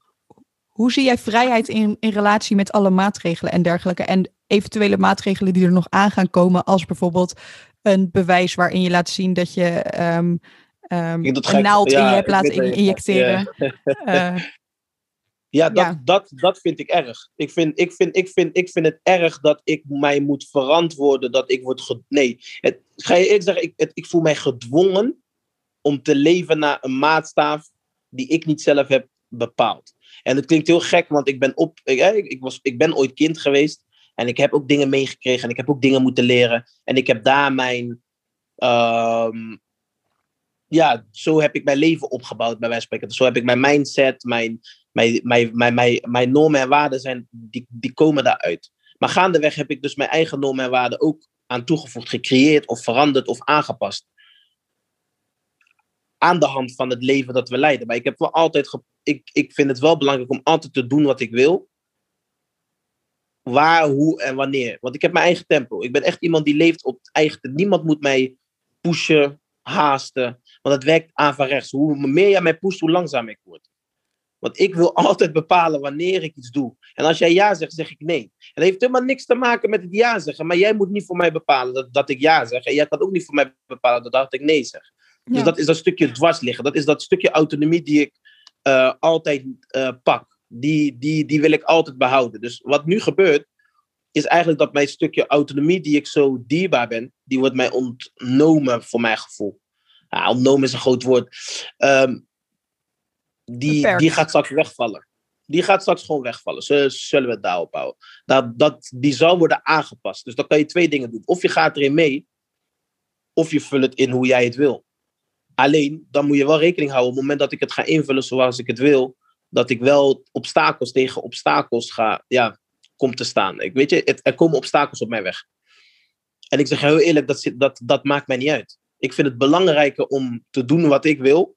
B: hoe zie jij vrijheid in, in relatie met alle maatregelen en dergelijke? En eventuele maatregelen die er nog aan gaan komen, als bijvoorbeeld een bewijs waarin je laat zien dat je
A: dat
B: een
A: ik-
B: naald in je hebt laten injecteren.
A: Ja.
B: Eh,
A: Ja, dat,
B: Ja.
A: Dat, dat vind ik erg. Ik vind, ik, vind, ik, vind, ik vind het erg dat ik mij moet verantwoorden dat ik word. Ge nee, het, ga je eerlijk zeggen, ik, het, ik voel mij gedwongen om te leven naar een maatstaaf die ik niet zelf heb bepaald. En het klinkt heel gek, want ik ben, op, ik, ik was, ik ben ooit kind geweest en ik heb ook dingen meegekregen en ik heb ook dingen moeten leren. En ik heb daar mijn. ehm, ja, zo heb ik mijn leven opgebouwd, bij wijze van spreken. Zo heb ik mijn mindset, mijn, mijn, mijn, mijn, mijn, normen en waarden zijn, die, die komen daaruit. Maar gaandeweg heb ik dus mijn eigen normen en waarden ook aan toegevoegd, gecreëerd of veranderd of aangepast. Aan de hand van het leven dat we leiden. Maar ik, heb wel altijd ik, ik vind het wel belangrijk om altijd te doen wat ik wil. Waar, hoe en wanneer. Want ik heb mijn eigen tempo. Ik ben echt iemand die leeft op het eigen. Niemand moet mij pushen, haasten. Want het werkt averechts. Hoe meer jij mij pusht, hoe langzamer ik word. Want ik wil altijd bepalen wanneer ik iets doe. En als jij ja zegt, zeg ik nee. En dat heeft helemaal niks te maken met het ja zeggen. Maar jij moet niet voor mij bepalen dat, dat ik ja zeg. En jij kan ook niet voor mij bepalen dat, dat ik nee zeg. Dus dat is dat stukje dwars liggen. Dat is dat stukje autonomie die ik eh, altijd eh, pak. Die, die, die wil ik altijd behouden. Dus wat nu gebeurt, is eigenlijk dat mijn stukje autonomie die ik zo dierbaar ben, die wordt mij ontnomen voor mijn gevoel. Ja, ontnomen is een groot woord. Ehm, die,
B: Beperkt.
A: die gaat straks wegvallen. Die gaat straks gewoon wegvallen. Zullen, zullen we het daarop houden? Dat, dat, die zal worden aangepast. Dus dan kan je twee dingen doen. Of je gaat erin mee, of je vult het in hoe jij het wil. Alleen, dan moet je wel rekening houden op het moment dat ik het ga invullen zoals ik het wil, dat ik wel obstakels tegen obstakels ga, ja, kom te staan. Ik weet je, er komen obstakels op mijn weg. En ik zeg heel eerlijk, dat, dat, dat maakt mij niet uit. Ik vind het belangrijker om te doen wat ik wil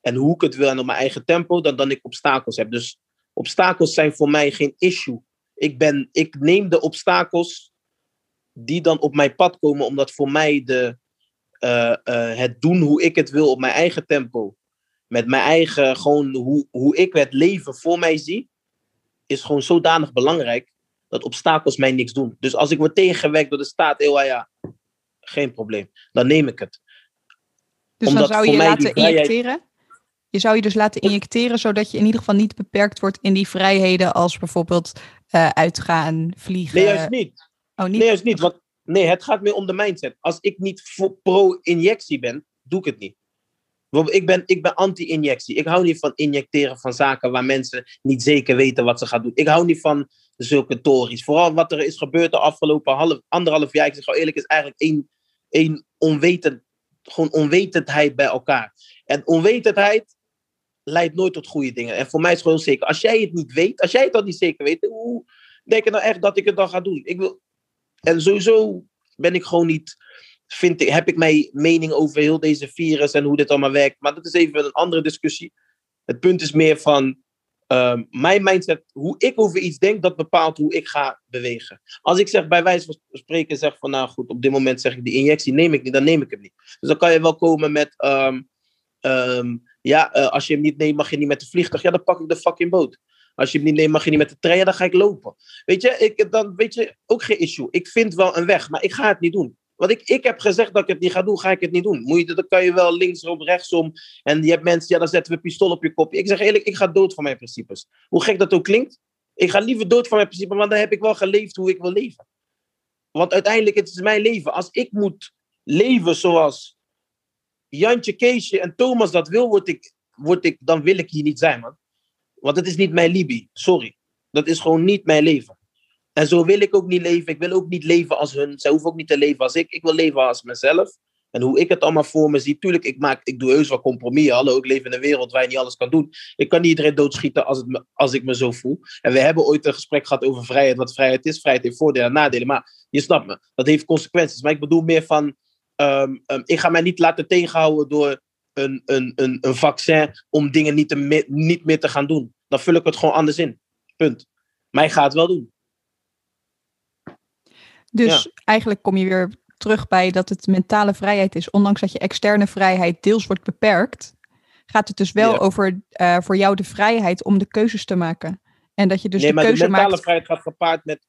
A: en hoe ik het wil en op mijn eigen tempo, dan dan ik obstakels heb. Dus obstakels zijn voor mij geen issue. Ik, ben, ik neem de obstakels die dan op mijn pad komen, omdat voor mij de, eh, eh, het doen hoe ik het wil op mijn eigen tempo, met mijn eigen, gewoon hoe, hoe ik het leven voor mij zie, is gewoon zodanig belangrijk dat obstakels mij niks doen. Dus als ik word tegengewerkt door de staat, heel ja, geen probleem. Dan neem ik het.
B: Dus
A: Omdat
B: dan zou je je laten
A: vrijheid-
B: injecteren? Je zou je dus laten injecteren, zodat je in ieder geval niet beperkt wordt in die vrijheden als bijvoorbeeld eh, uitgaan, vliegen.
A: Nee, juist niet.
B: Oh, niet?
A: Nee, juist niet. Want, nee, het gaat meer om de mindset. Als ik niet pro-injectie ben, doe ik het niet. Ik ben, ik ben anti-injectie. Ik hou niet van injecteren van zaken waar mensen niet zeker weten wat ze gaan doen. Ik hou niet van zulke tories. Vooral wat er is gebeurd de afgelopen half, anderhalf jaar. Ik zeg gewoon eerlijk, is eigenlijk één, één onwetend, gewoon onwetendheid bij elkaar. En onwetendheid leidt nooit tot goede dingen. En voor mij is het gewoon zeker. Als jij het niet weet, als jij het dan niet zeker weet, hoe denk je nou echt dat ik het dan ga doen? Ik wil, en sowieso ben ik gewoon niet, vind ik, heb ik mijn mening over heel deze virus en hoe dit allemaal werkt. Maar dat is even een andere discussie. Het punt is meer van ehm, mijn mindset, hoe ik over iets denk, dat bepaalt hoe ik ga bewegen. Als ik zeg bij wijze van spreken, zeg van nou goed, op dit moment zeg ik die injectie neem ik niet, dan neem ik hem niet. Dus dan kan je wel komen met, ehm, ehm, ja, eh, als je hem niet neemt, mag je niet met de vliegtuig. Ja, dan pak ik de fucking boot. Als je hem niet neemt, mag je niet met de trein, ja, dan ga ik lopen. Weet je, ik, dan weet je, ook geen issue. Ik vind wel een weg, maar ik ga het niet doen. Want ik, ik heb gezegd dat ik het niet ga doen, ga ik het niet doen. Moet je, dan kan je wel linksom, rechtsom. En je hebt mensen, ja, dan zetten we pistool op je kop. Ik zeg eerlijk, ik ga dood voor mijn principes. Hoe gek dat ook klinkt. Ik ga liever dood voor mijn principes, want dan heb ik wel geleefd hoe ik wil leven. Want uiteindelijk, het is mijn leven. Als ik moet leven zoals Jantje, Keesje en Thomas dat wil, word ik, word ik, dan wil ik hier niet zijn, man. Want het is niet mijn Libi. Sorry. Dat is gewoon niet mijn leven. En zo wil ik ook niet leven. Ik wil ook niet leven als hun. Zij hoeven ook niet te leven als ik. Ik wil leven als mezelf. En hoe ik het allemaal voor me zie. Tuurlijk, ik, maak, ik doe heus wel compromissen. Hallo, ik leef in een wereld waar je niet alles kan doen. Ik kan niet iedereen doodschieten als, het als ik me zo voel. En we hebben ooit een gesprek gehad over vrijheid. Wat vrijheid is. Vrijheid heeft voordelen en nadelen. Maar je snapt me. Dat heeft consequenties. Maar ik bedoel meer van. Um, um, ik ga mij niet laten tegenhouden door een, een, een, een vaccin om dingen niet, te, niet meer te gaan doen. Dan vul ik het gewoon anders in. Punt. Maar ik ga het wel doen.
B: Dus ja. eigenlijk kom je weer terug bij dat het mentale vrijheid is. Ondanks dat je externe vrijheid deels wordt beperkt, gaat het dus wel ja. over uh, voor jou de vrijheid om de keuzes te maken. En dat je dus
A: nee,
B: de
A: maar
B: keuze
A: de mentale
B: maakt.
A: vrijheid gaat gepaard met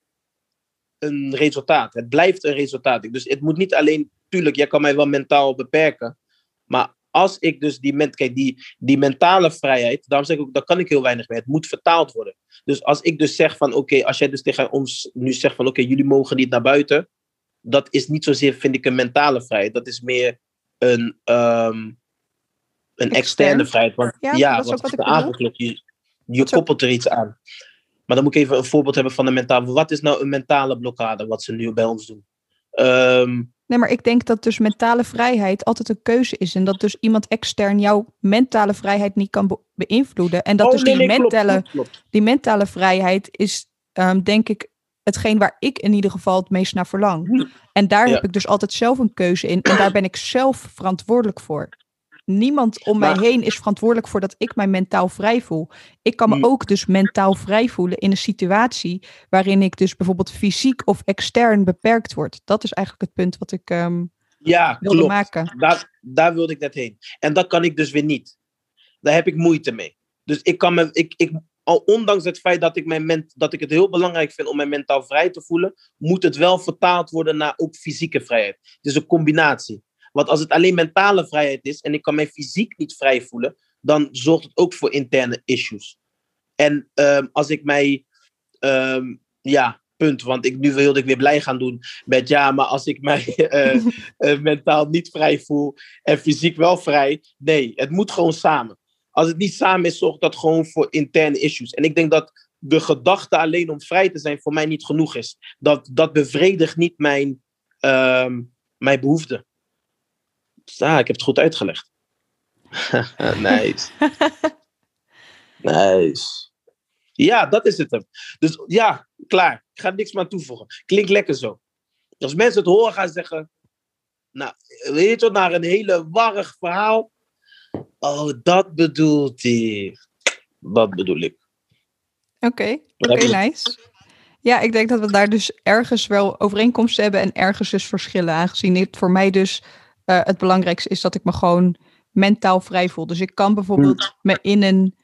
A: een resultaat. Het blijft een resultaat. Dus het moet niet alleen, tuurlijk, jij kan mij wel mentaal beperken. Maar als ik dus die, ment, kijk, die, die mentale vrijheid, daarom zeg ik ook, daar kan ik heel weinig mee. Het moet vertaald worden. Dus als ik dus zeg van, oké, okay, als jij dus tegen ons nu zegt van, oké, okay, jullie mogen niet naar buiten. Dat is niet zozeer, vind ik, een mentale vrijheid. Dat is meer een, um, een externe vrijheid. Want
B: ja,
A: ja
B: dat is
A: wat
B: wat
A: aangeklopt? Je, je koppelt er iets aan. Maar dan moet ik even een voorbeeld hebben van een mentale. Wat is nou een mentale blokkade, wat ze nu bij ons doen? Um,
B: Nee, maar ik denk dat dus mentale vrijheid altijd een keuze is. En dat dus iemand extern jouw mentale vrijheid niet kan be beïnvloeden. En dat
A: oh,
B: dus
A: nee,
B: die,
A: nee,
B: mentale,
A: klopt, klopt, klopt.
B: die mentale vrijheid is, um, denk ik, hetgeen waar ik in ieder geval het meest naar verlang. En daar
A: Ja.
B: heb ik dus altijd zelf een keuze in. En daar ben ik zelf verantwoordelijk voor. Niemand om mij heen is verantwoordelijk voor dat ik mij mentaal vrij voel. Ik kan me
A: Mm.
B: ook dus mentaal vrij voelen in een situatie waarin ik dus bijvoorbeeld fysiek of extern beperkt word. Dat is eigenlijk het punt wat ik ehm,
A: Ja,
B: wilde
A: klopt.
B: maken.
A: Daar, daar wilde ik net heen. En dat kan ik dus weer niet. Daar heb ik moeite mee. Dus ik kan me, ik, ik, al ondanks het feit dat ik, mijn ment, dat ik het heel belangrijk vind om mij mentaal vrij te voelen, moet het wel vertaald worden naar ook fysieke vrijheid. Het is een combinatie. Want als het alleen mentale vrijheid is en ik kan mij fysiek niet vrij voelen, dan zorgt het ook voor interne issues. En ehm, als ik mij, ehm, ja, punt. Want ik, nu wilde ik weer blij gaan doen met ja, maar als ik mij eh, eh, mentaal niet vrij voel en fysiek wel vrij. Nee, het moet gewoon samen. Als het niet samen is, zorgt dat gewoon voor interne issues. En ik denk dat de gedachte alleen om vrij te zijn voor mij niet genoeg is. Dat, dat bevredigt niet mijn, ehm, mijn behoeften. Ah, ik heb het goed uitgelegd. nice. nice. Ja, dat is het hem. Dus ja, klaar. Ik ga niks meer aan toevoegen. Klinkt lekker zo. Als mensen het horen, gaan ze zeggen... Nou, weet je wat, naar een hele warrig verhaal. Oh, dat bedoelt hij. Dat bedoel ik.
B: Oké, oké, nice. Ja, ik denk dat we daar dus ergens wel overeenkomsten hebben en ergens dus verschillen. Aangezien het voor mij dus eh, het belangrijkste is dat ik me gewoon mentaal vrij voel. Dus ik kan bijvoorbeeld me in een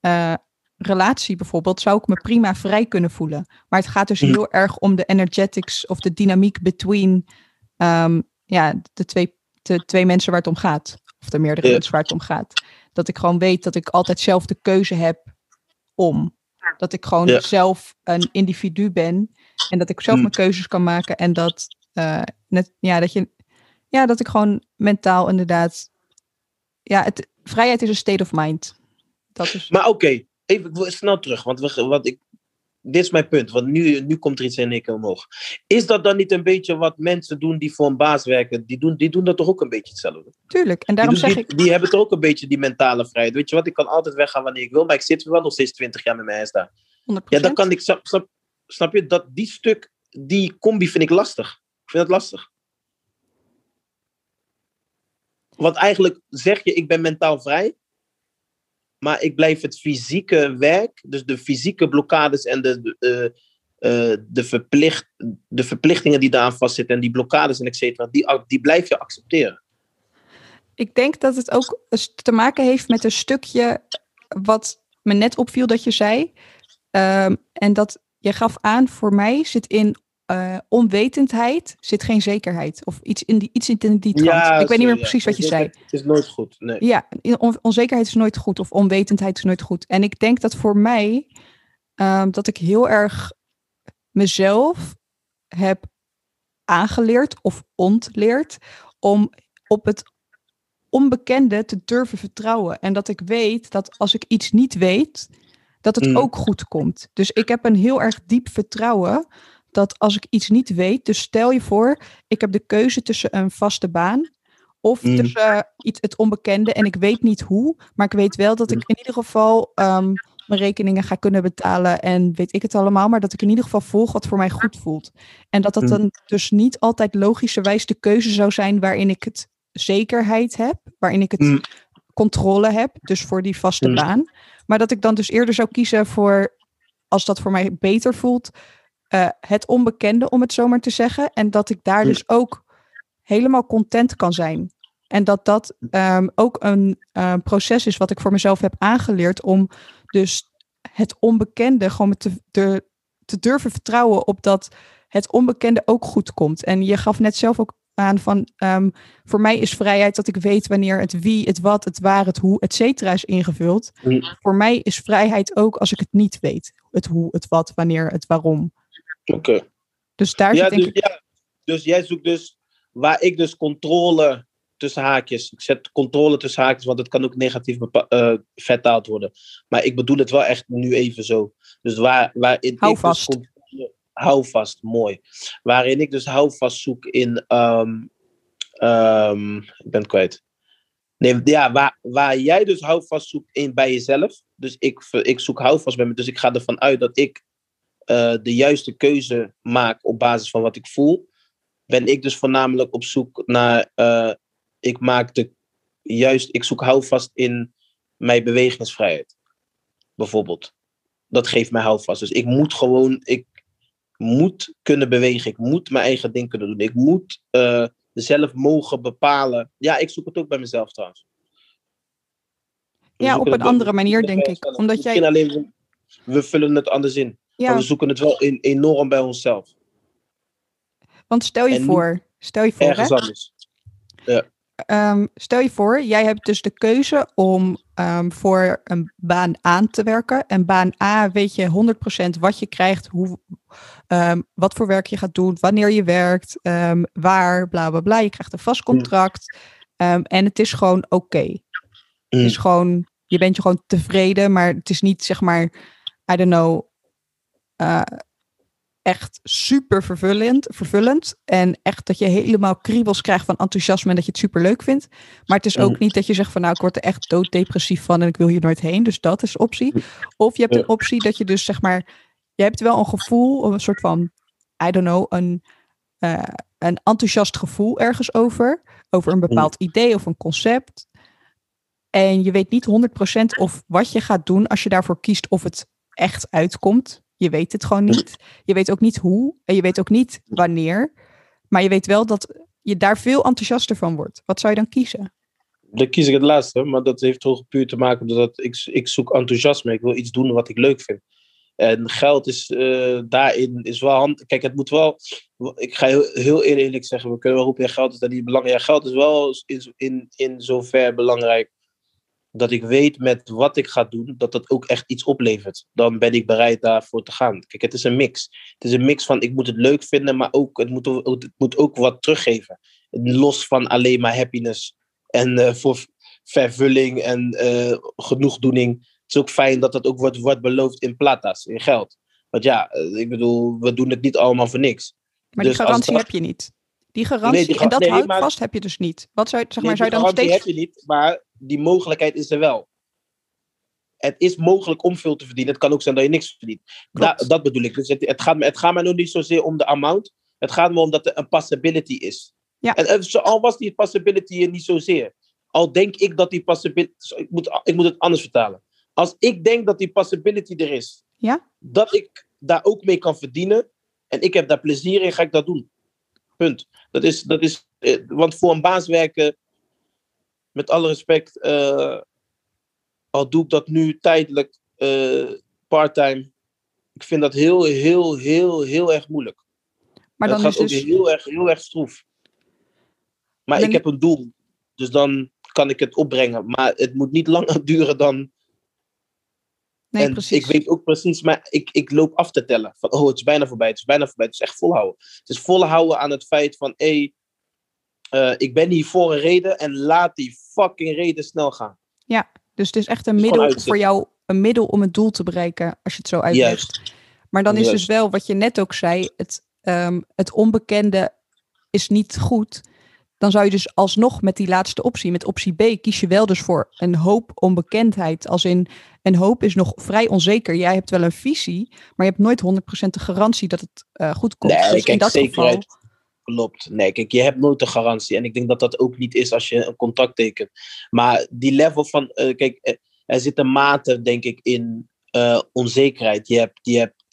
B: eh, relatie bijvoorbeeld, zou ik me prima vrij kunnen voelen. Maar het gaat dus
A: Mm.
B: heel erg om de energetics of de dynamiek between ehm, ja, de, twee, de twee mensen waar het om gaat. Of de meerdere mensen waar het om gaat. Dat ik gewoon weet dat ik altijd zelf de keuze heb om. Dat ik gewoon
A: Ja.
B: zelf een individu ben. En dat ik zelf
A: Mm.
B: mijn keuzes kan maken. En dat, eh, net, ja, dat, je, ja, dat ik gewoon mentaal inderdaad. Ja, het, vrijheid is een state of mind. Dat is.
A: Maar oké, even ik snel terug. Want, we, want ik, dit is mijn punt. Want nu, nu komt er iets in één keer omhoog. Is dat dan niet een beetje wat mensen doen die voor een baas werken? Die doen, die doen dat toch ook een beetje hetzelfde?
B: Tuurlijk. En daarom
A: die,
B: zeg
A: die,
B: ik.
A: die hebben toch ook een beetje die mentale vrijheid. Weet je wat, ik kan altijd weggaan wanneer ik wil. Maar ik zit wel nog steeds 20 jaar met mijn huis daar.
B: 100%.
A: Ja, dan kan ik, snap, snap, snap je, dat die stuk, die combi vind ik lastig. Ik vind dat lastig. Want eigenlijk zeg je, ik ben mentaal vrij, maar ik blijf het fysieke werk, dus de fysieke blokkades en de, eh, de, verplicht, de verplichtingen die daaraan vastzitten en die blokkades en et cetera, die, die blijf je accepteren.
B: Ik denk dat het ook te maken heeft met een stukje wat me net opviel dat je zei. Ehm, en dat je gaf aan, voor mij zit in eh, onwetendheid zit geen zekerheid. Of iets in die, iets in die trant. ik weet niet meer precies
A: ja.
B: wat je zei.
A: Het is nooit goed. Nee.
B: Ja, on- onzekerheid is nooit goed of onwetendheid is nooit goed. En ik denk dat voor mij ehm, dat ik heel erg mezelf heb aangeleerd of ontleerd om op het onbekende te durven vertrouwen. En dat ik weet dat als ik iets niet weet, dat het
A: Mm.
B: ook goed komt. Dus ik heb een heel erg diep vertrouwen dat als ik iets niet weet, dus stel je voor, ik heb de keuze tussen een vaste baan of
A: Mm.
B: tussen iets, het onbekende en ik weet niet hoe, maar ik weet wel dat ik
A: Mm.
B: in ieder geval ehm, mijn rekeningen ga kunnen betalen en weet ik het allemaal, maar dat ik in ieder geval volg wat voor mij goed voelt. En dat dat
A: Mm.
B: dan dus niet altijd logischerwijs de keuze zou zijn waarin ik het zekerheid heb, waarin ik het
A: Mm.
B: controle heb, dus voor die vaste
A: Mm.
B: baan. Maar dat ik dan dus eerder zou kiezen voor, als dat voor mij beter voelt, eh, het onbekende, om het zo maar te zeggen. En dat ik daar dus ook helemaal content kan zijn. En dat dat ehm, ook een eh, proces is wat ik voor mezelf heb aangeleerd om dus het onbekende gewoon te, te, te durven vertrouwen op dat het onbekende ook goed komt. En je gaf net zelf ook aan van ehm, voor mij is vrijheid dat ik weet wanneer het wie, het wat, het waar, het hoe, et cetera is ingevuld.
A: Mm.
B: Voor mij is vrijheid ook als ik het niet weet. Het hoe, het wat, wanneer, het waarom.
A: Oké.
B: Dus daar
A: Ja,
B: zit
A: dus,
B: ik...
A: ja, dus jij zoekt dus waar ik dus controle tussen haakjes. Ik zet controle tussen haakjes, want het kan ook negatief eh, vertaald worden. Maar ik bedoel het wel echt nu even zo. Dus waar, waarin
B: Hou
A: ik
B: vast.
A: Dus controle, hou vast, mooi. Waarin ik dus hou vast zoek in. ehm, ehm, ik ben het kwijt. Nee, ja, waar, waar jij dus houvast zoekt in bij jezelf. Dus ik, ik zoek houvast bij me. Dus ik ga ervan uit dat ik eh, de juiste keuze maak op basis van wat ik voel. Ben ik dus voornamelijk op zoek naar. eh, ik maak de juist. Ik zoek houvast in mijn bewegingsvrijheid. Bijvoorbeeld. Dat geeft mij houvast. Dus ik moet gewoon. Ik moet kunnen bewegen. Ik moet mijn eigen ding kunnen doen. Ik moet eh, zelf mogen bepalen. Ja, ik zoek het ook bij mezelf trouwens. We
B: Ja, op een andere manier, denk ik. Omdat jij-
A: alleen, we vullen het anders in. Maar
B: Ja,
A: we zoeken het wel in, enorm bij onszelf.
B: want stel je
A: en
B: voor, stel je voor, hè?
A: Ergens anders.
B: Ehm, stel je voor, jij hebt dus de keuze om ehm, voor een baan aan te werken. En baan A weet je 100% wat je krijgt, hoe, ehm, wat voor werk je gaat doen, wanneer je werkt, waar, bla bla bla. Je krijgt een vast contract. ehm, en het is gewoon oké. Het
A: Mm.
B: is gewoon, je bent je gewoon tevreden, maar het is niet zeg maar, I don't know, eh, echt super vervullend, vervullend. En echt dat je helemaal kriebels krijgt van enthousiasme en dat je het super leuk vindt. Maar het is ook niet dat je zegt van nou, ik word er echt dooddepressief van en ik wil hier nooit heen. Dus dat is optie. Of je hebt een optie dat je dus zeg maar, je hebt wel een gevoel, of een soort van, I don't know, een, eh, een enthousiast gevoel ergens over. Over een bepaald idee of een concept. En je weet niet 100% of wat je gaat doen als je daarvoor kiest of het echt uitkomt. Je weet het gewoon niet. Je weet ook niet hoe en je weet ook niet wanneer. Maar je weet wel dat je daar veel enthousiaster van wordt. Wat zou je dan kiezen?
A: Dan kies ik het laatste, maar dat heeft toch puur te maken met dat ik, ik zoek enthousiasme. Ik wil iets doen wat ik leuk vind. En geld is eh, daarin is wel handig. Kijk, het moet wel. Ik ga heel, heel eerlijk zeggen, we kunnen wel roepen, ja, geld is dat niet belangrijk. Ja, geld is wel in, in, in zover belangrijk dat ik weet met wat ik ga doen, dat dat ook echt iets oplevert. Dan ben ik bereid daarvoor te gaan. Kijk, het is een mix. Het is een mix van ik moet het leuk vinden, maar ook het moet, ook- het moet ook wat teruggeven. Los van alleen maar happiness en eh, voor vervulling en eh, genoegdoening. Het is ook fijn dat dat ook wordt, wordt beloofd in platas, in geld. Want ja, eh, ik bedoel, we doen het niet allemaal voor niks.
B: Maar
A: Dus
B: die
A: als
B: garantie heb je niet. Die garantie,
A: Nee, die
B: en dat
A: nee,
B: houdt
A: maar-
B: vast heb je dus niet. Wat zou, zeg maar,
A: Nee,
B: zou je dan steeds...
A: heb je niet, maar die mogelijkheid is er wel. Het is mogelijk om veel te verdienen. Het kan ook zijn dat je niks verdient. Da- dat bedoel ik. Dus het, het, gaat, me- het gaat mij nog niet zozeer om de amount. Het gaat me om dat er een possibility is.
B: Ja.
A: En eh, al was die possibility er niet zozeer. Al denk ik dat die possibility... Ik moet, ik moet het anders vertalen. Als ik denk dat die possibility er is.
B: Ja.
A: Dat ik daar ook mee kan verdienen. En ik heb daar plezier in, ga ik dat doen. Punt. Dat is, dat is, eh, want voor een baas werken, met alle respect, eh, al doe ik dat nu tijdelijk, eh parttime, ik vind dat heel, heel, heel, heel erg moeilijk.
B: Maar
A: dat
B: dan
A: gaat
B: is dus...
A: ook heel erg, heel erg stroef. Maar
B: Ben
A: ik heb een doel, dus dan kan ik het opbrengen. Maar het moet niet langer duren dan.
B: Nee,
A: en
B: precies.
A: ik weet ook precies, maar ik, ik loop af te tellen. Van, oh, het is bijna voorbij, het is bijna voorbij. Het is echt volhouden. Het is volhouden aan het feit van, hé, hey, eh, ik ben hier voor een reden en laat die fucking reden snel gaan.
B: Dus het is echt een middel voor jou een middel om het doel te bereiken, als je het zo uitlegt. Maar dan is dus wel, wat je net ook zei, het, ehm, het onbekende is niet goed. Dan zou je dus alsnog met die laatste optie, met optie B, kies je wel dus voor een hoop onbekendheid. Als in, een hoop is nog vrij onzeker. Jij hebt wel een visie, maar je hebt nooit 100% de garantie dat het uh, goed komt.
A: Nee, dus kijk, in dat zekerheid. Geval, Klopt. Nee, kijk, je hebt nooit de garantie. En ik denk dat dat ook niet is als je een contract tekent. Maar die level van, uh, kijk, eh, er zit een mate, denk ik, in uh, onzekerheid. Je hebt, je hebt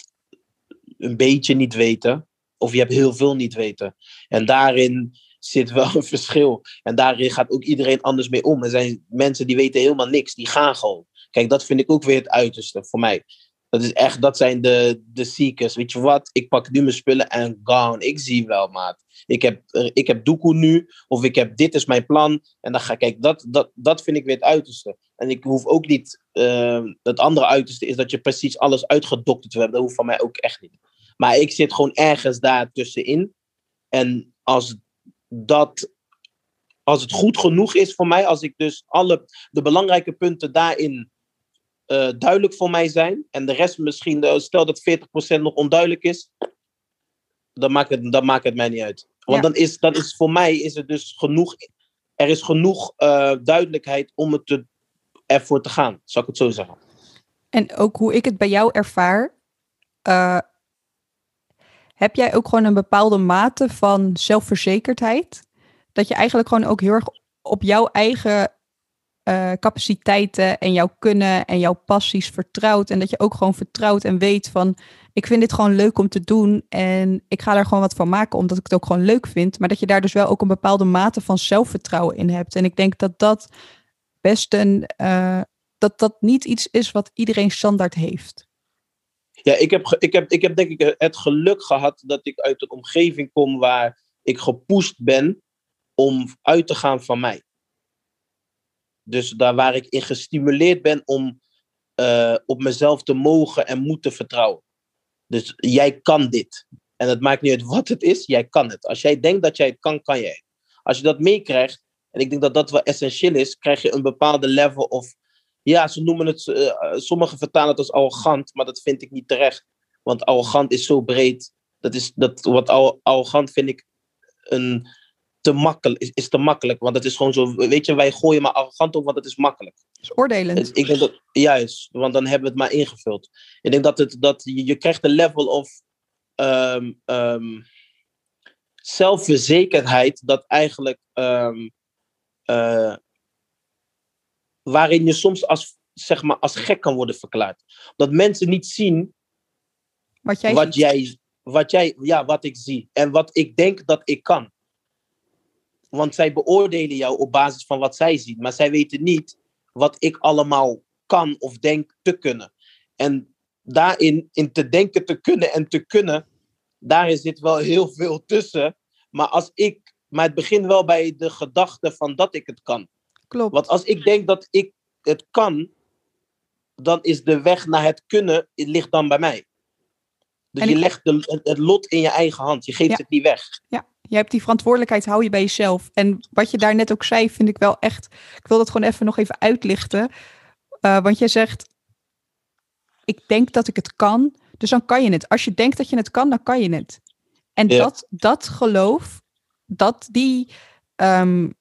A: een beetje niet weten, of je hebt heel veel niet weten. En daarin zit wel een verschil. En daarin gaat ook iedereen anders mee om. Er zijn mensen die weten helemaal niks, die gaan gewoon. Kijk, dat vind ik ook weer het uiterste voor mij. Dat is echt, dat zijn de, de seekers. Weet je wat? Ik pak nu mijn spullen en gone. Ik zie wel, maat. Ik heb, ik heb doekoe nu. Of ik heb, dit is mijn plan. En dan ga kijk, dat, dat, dat vind ik weer het uiterste. En ik hoef ook niet, uh, het andere uiterste is dat je precies alles uitgedokterd hebt. Dat hoeft van mij ook echt niet. Maar ik zit gewoon ergens daar tussenin. En als dat, als het goed genoeg is voor mij, als ik dus alle de belangrijke punten daarin uh, duidelijk voor mij zijn. En de rest misschien, uh, stel dat 40% nog onduidelijk is. Dan maakt het, dan maakt het mij niet uit. Want dan, is, dan is voor mij is het dus genoeg. Er is genoeg uh, duidelijkheid om het te, ervoor te gaan, zou ik het zo zeggen.
B: En ook hoe ik het bij jou ervaar. heb jij ook gewoon een bepaalde mate van zelfverzekerdheid? Dat je eigenlijk gewoon ook heel erg op jouw eigen uh, capaciteiten en jouw kunnen en jouw passies vertrouwt. En dat je ook gewoon vertrouwt en weet van, ik vind dit gewoon leuk om te doen en ik ga daar gewoon wat van maken omdat ik het ook gewoon leuk vind. Maar dat je daar dus wel ook een bepaalde mate van zelfvertrouwen in hebt. En ik denk dat dat best een, uh, dat dat niet iets is wat iedereen standaard heeft.
A: Ja, ik heb, ik, heb, ik heb denk ik het geluk gehad dat ik uit een omgeving kom waar ik gepusht ben om uit te gaan van mij. Dus daar waar ik in gestimuleerd ben om uh, op mezelf te mogen en moeten vertrouwen. Dus jij kan dit. En het maakt niet uit wat het is, jij kan het. Als jij denkt dat jij het kan, kan jij. Als je dat meekrijgt, en ik denk dat dat wel essentieel is, krijg je een bepaalde level of. Ja, ze noemen het, uh, sommigen vertalen het als arrogant, maar dat vind ik niet terecht. Want arrogant is zo breed. Dat is, dat, wat arrogant vind ik een, te makkelijk, is, is te makkelijk. Want het is gewoon zo, weet je, wij gooien maar arrogant op, want het is makkelijk. Het
B: is oordelend.
A: Ik denk dat, juist, want dan hebben we het maar ingevuld. Ik denk dat, het, dat je, je krijgt een level of um, um, zelfverzekerheid dat eigenlijk, um, uh, waarin je soms als, zeg maar, als gek kan worden verklaard. Dat mensen niet zien
B: wat jij,
A: wat jij, wat jij, ja, wat ik zie en wat ik denk dat ik kan. Want zij beoordelen jou op basis van wat zij zien. Maar zij weten niet wat ik allemaal kan of denk te kunnen. En daarin, in te denken te kunnen en te kunnen, daar zit wel heel veel tussen. Maar als ik, maar het begint wel bij de gedachte van dat ik het kan.
B: Klopt.
A: Want als ik denk dat ik het kan, dan is de weg naar het kunnen, het ligt dan bij mij. Dus je legt de, het lot in je eigen hand. Je geeft het niet weg.
B: Ja, je hebt die verantwoordelijkheid, hou je bij jezelf. En wat je daar net ook zei, vind ik wel echt. Ik wil dat gewoon even nog even uitlichten. Uh, want jij zegt, ik denk dat ik het kan, dus dan kan je het. Als je denkt dat je het kan, dan kan je het. En dat, dat geloof, dat die, um,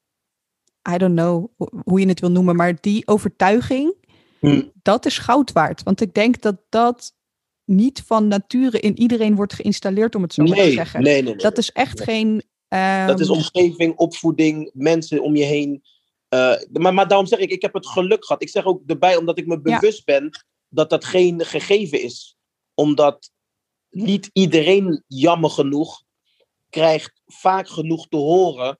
B: I don't know hoe je het wil noemen, maar die overtuiging, hm. dat is goud waard. Want ik denk dat dat niet van nature in iedereen wordt geïnstalleerd, om het zo maar te zeggen.
A: Nee, nee, nee.
B: Dat is echt geen.
A: Dat is ehm, omgeving, opvoeding, mensen om je heen. Uh, maar, maar daarom zeg ik, ik heb het geluk gehad. Ik zeg ook erbij, omdat ik me bewust ben dat dat geen gegeven is. Omdat niet iedereen, jammer genoeg, krijgt vaak genoeg te horen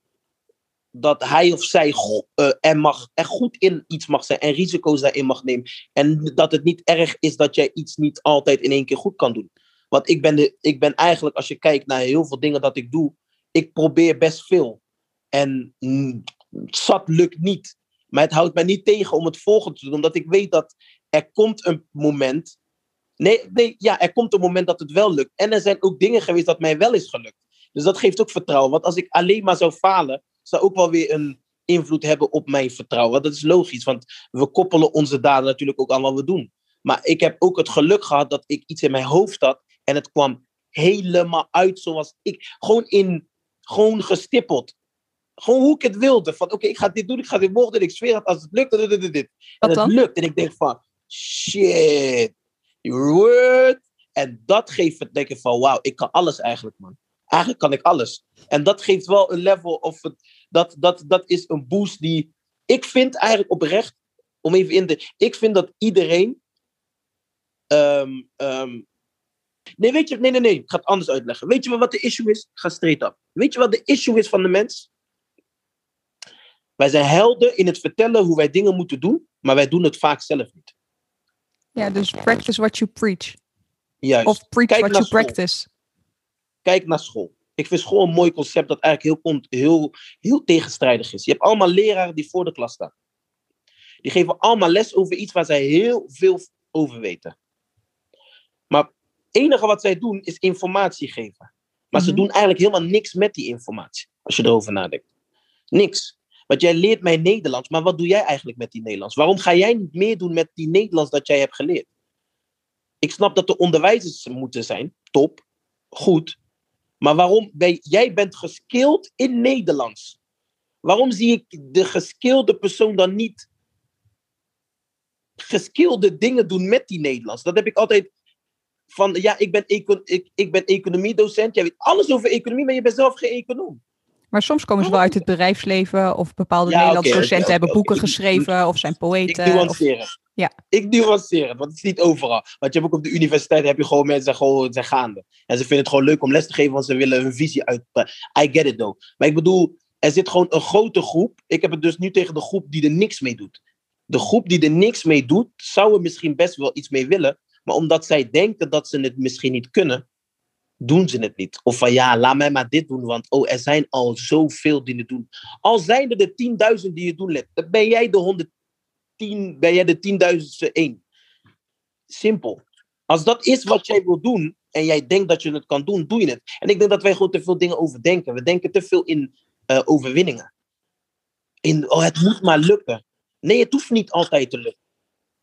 A: dat hij of zij uh, er, mag, goed in iets mag zijn en risico's daarin mag nemen. En dat het niet erg is dat jij iets niet altijd in één keer goed kan doen. Want ik ben, de, ik ben eigenlijk, als je kijkt naar heel veel dingen dat ik doe, ik probeer best veel. En mm, zat lukt niet. Maar het houdt mij niet tegen om het volgende te doen, omdat ik weet dat er komt een moment. Nee, nee, ja, er komt een moment dat het wel lukt. En er zijn ook dingen geweest dat mij wel is gelukt. Dus dat geeft ook vertrouwen. Want als ik alleen maar zou falen, zou ook wel weer een invloed hebben op mijn vertrouwen. Dat is logisch, want we koppelen onze daden natuurlijk ook aan wat we doen. Maar ik heb ook het geluk gehad dat ik iets in mijn hoofd had. En het kwam helemaal uit zoals ik. Gewoon in, gewoon gestippeld. Gewoon hoe ik het wilde. Van oké, ik ga dit doen, ik ga dit morgen doen. Ik zweer het, als het lukt, dan dit, dit, dit. En het lukt. En ik denk van, shit, your word. En dat geeft het denken van, wauw, ik kan alles eigenlijk, man. Eigenlijk kan ik alles. En dat geeft wel een level of het, dat, dat, dat is een boost die ik vind eigenlijk oprecht, om even in de, ik vind dat iedereen, ehm, ehm, nee, weet je, nee, nee, nee, ik ga het anders uitleggen. Weet je wat de issue is? Ik ga straight up. Weet je wat de issue is van de mens? Wij zijn helden in het vertellen hoe wij dingen moeten doen, maar wij doen het vaak zelf niet.
B: Ja, dus practice what you preach.
A: Juist.
B: Of preach
A: Kijk
B: what you
A: school.
B: practice.
A: Kijk naar school. Ik vind school een mooi concept dat eigenlijk heel, heel, heel tegenstrijdig is. Je hebt allemaal leraren die voor de klas staan. Die geven allemaal les over iets waar zij heel veel over weten. Maar het enige wat zij doen is informatie geven. Maar ze
B: Mhm.
A: doen eigenlijk helemaal niks met die informatie. Als je erover nadenkt. Niks. Want jij leert mij Nederlands, maar wat doe jij eigenlijk met die Nederlands? Waarom ga jij niet meer doen met die Nederlands dat jij hebt geleerd? Ik snap dat er onderwijzers moeten zijn, top, goed. Maar waarom jij bent geskilled in Nederlands? Waarom zie ik de geskilde persoon dan niet geskilde dingen doen met die Nederlands? Dat heb ik altijd van, ja, ik ben, eco ik, ik ben economiedocent, jij weet alles over economie, maar je bent zelf geen econoom.
B: Maar soms komen ze wel uit het bedrijfsleven of bepaalde
A: Ja,
B: Nederlandse docenten hebben boeken
A: Ik-
B: geschreven of zijn
A: Ik
B: poëten. Of,
A: nuanceer het.
B: ja.
A: Ik nuanceer het, want het is niet overal. Want je hebt ook op de universiteit heb je gewoon mensen die zijn gewoon zijn gaande. En ze vinden het gewoon leuk om les te geven, want ze willen hun visie uit. I get it though. Maar ik bedoel, er zit gewoon een grote groep. Ik heb het dus nu tegen de groep die er niks mee doet. De groep die er niks mee doet, zou er misschien best wel iets mee willen. Maar omdat zij denken dat ze het misschien niet kunnen, doen ze het niet. Of van ja, laat mij maar dit doen, want oh, er zijn al zoveel die het doen. Al zijn er de 10.000 die het doen, let, dan ben jij de 110, ben jij de 10.000ste één. Simpel. Als dat is wat jij wil doen en jij denkt dat je het kan doen, doe je het. En ik denk dat wij gewoon te veel dingen overdenken. We denken te veel in eh, overwinningen. In, oh, het moet maar lukken. Nee, het hoeft niet altijd te lukken.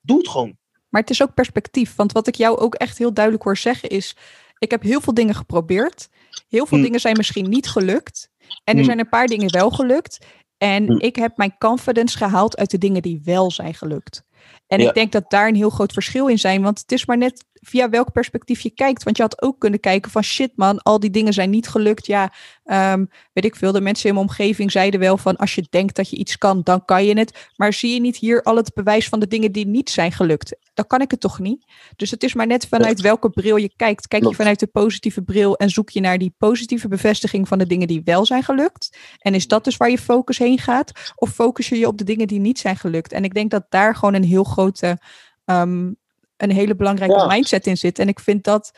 A: Doe het gewoon.
B: Maar het is ook perspectief. Want wat ik jou ook echt heel duidelijk hoor zeggen is... Ik heb heel veel dingen geprobeerd. Heel veel
A: Hmm.
B: dingen zijn misschien niet gelukt. En er
A: Hmm.
B: zijn een paar dingen wel gelukt. En
A: Hmm.
B: ik heb mijn confidence gehaald uit de dingen die wel zijn gelukt. En
A: Ja.
B: ik denk dat daar een heel groot verschil in zijn. Want het is maar net via welk perspectief je kijkt. Want je had ook kunnen kijken van shit man, al die dingen zijn niet gelukt. Ja, ehm, weet ik veel. De mensen in mijn omgeving zeiden wel van als je denkt dat je iets kan, dan kan je het. Maar zie je niet hier al het bewijs van de dingen die niet zijn gelukt? Dan kan ik het toch niet? Dus het is maar net vanuit welke bril je kijkt. Kijk je vanuit de positieve bril en zoek je naar die positieve bevestiging van de dingen die wel zijn gelukt? En is dat dus waar je focus heen gaat? Of focus je je op de dingen die niet zijn gelukt? En ik denk dat daar gewoon een heel grote, ehm, een hele belangrijke
A: Ja.
B: mindset in zit. En ik vind dat,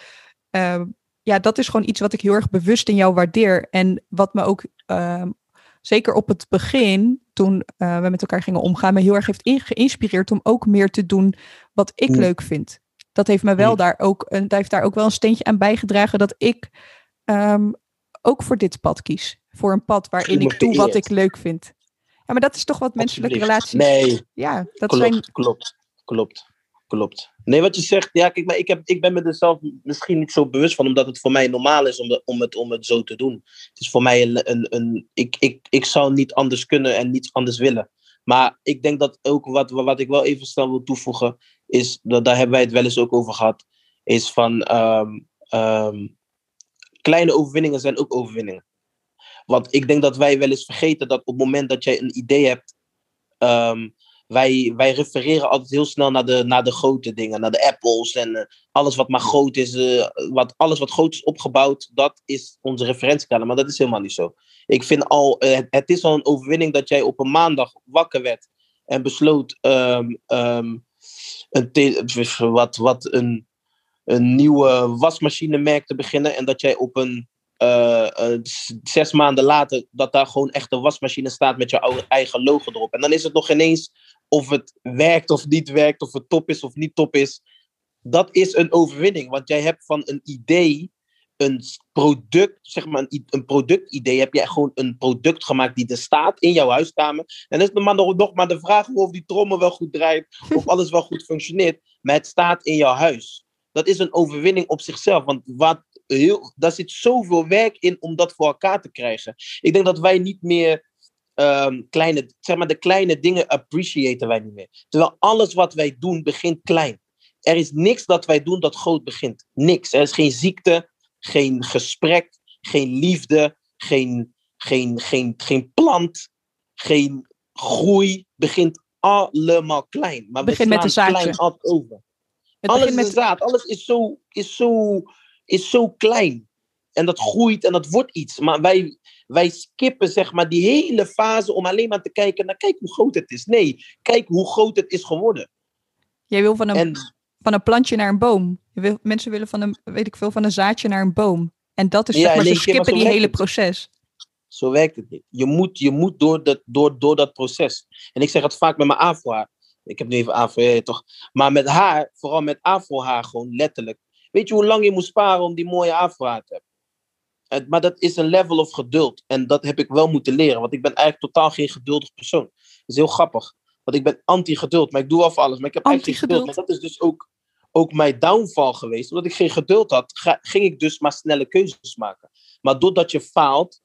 B: ehm, ja, dat is gewoon iets wat ik heel erg bewust in jou waardeer. En wat me ook, ehm, zeker op het begin, toen eh, we met elkaar gingen omgaan, me heel erg heeft geïnspireerd om ook meer te doen wat ik
A: Mm.
B: leuk vind. Dat heeft me wel
A: Mm.
B: daar ook, een, daar heeft daar ook wel een steentje aan bijgedragen dat ik ehm, ook voor dit pad kies. Voor een pad waarin ik doe wat ik leuk vind. Ja, maar dat is toch wat menselijke relaties.
A: Nee,
B: Ja, dat
A: klopt,
B: zijn.
A: klopt, klopt, klopt. Nee, wat je zegt, ja, kijk, maar ik, heb, ik ben me er zelf misschien niet zo bewust van, omdat het voor mij normaal is om, de- om, het, om het zo te doen. Het is voor mij een, een, een ik, ik, ik zou niet anders kunnen en niets anders willen. Maar ik denk dat ook wat, wat ik wel even snel wil toevoegen, is, dat, daar hebben wij het wel eens ook over gehad, is van ehm, ehm, kleine overwinningen zijn ook overwinningen. Want ik denk dat wij wel eens vergeten dat op het moment dat jij een idee hebt, ehm, wij, wij refereren altijd heel snel naar de, naar de grote dingen, naar de apples en eh, alles wat maar groot is, eh, wat, alles wat groot is opgebouwd, dat is onze referentiekader. Maar dat is helemaal niet zo. Ik vind al, eh, het, het is al een overwinning dat jij op een maandag wakker werd en besloot ehm, ehm, een, wat, wat een, een nieuwe wasmachinemerk te beginnen en dat jij op een eh, eh, zes maanden later dat daar gewoon echt een wasmachine staat met je oude- eigen logo erop. En dan is het nog ineens of het werkt of niet werkt, of het top is of niet top is. Dat is een overwinning, want jij hebt van een idee een product, zeg maar een, een productidee, heb jij gewoon een product gemaakt die er staat in jouw huiskamer. En dan is maar nog, nog maar de vraag of die trommel wel goed draait, of alles wel goed functioneert. Maar het staat in jouw huis. Dat is een overwinning op zichzelf. Want wat heel, daar zit zoveel werk in om dat voor elkaar te krijgen. Ik denk dat wij niet meer um, kleine, zeg maar, de kleine dingen appreciëren wij niet meer. Terwijl alles wat wij doen begint klein. Er is niks dat wij doen dat groot begint. Niks. Er is geen ziekte, geen gesprek, geen liefde, geen, geen, geen, geen plant, geen groei. Begint allemaal klein. Maar
B: begint met een zaadje.
A: klein over. Het alles is met... zaad. Alles is zo, is, zo, is zo klein. En dat groeit en dat wordt iets. Maar wij, wij skippen zeg maar die hele fase om alleen maar te kijken naar kijk hoe groot het is. Nee, kijk hoe groot het is geworden.
B: Jij wil van een, van een plantje naar een boom. Je wil, mensen willen van een, weet ik veel, van een zaadje naar een boom. En dat is zeg maar, ze skippen die hele proces.
A: Zo werkt het niet. Je moet, je moet door, dat, door, door dat proces. En ik zeg het vaak met mijn afro Ik heb nu even afro toch. Maar met haar, vooral met afro haar gewoon letterlijk. Weet je hoe lang je moet sparen om die mooie afro te hebben? maar dat is een level of geduld. En dat heb ik wel moeten leren. Want ik ben eigenlijk totaal geen geduldig persoon. Dat is heel grappig. Want ik ben anti-geduld. Maar ik doe af alles. Maar ik heb eigenlijk geen geduld. Maar dat is dus ook, ook mijn downfall geweest. Omdat ik geen geduld had, ging ik dus maar snelle keuzes maken. Maar doordat je faalt.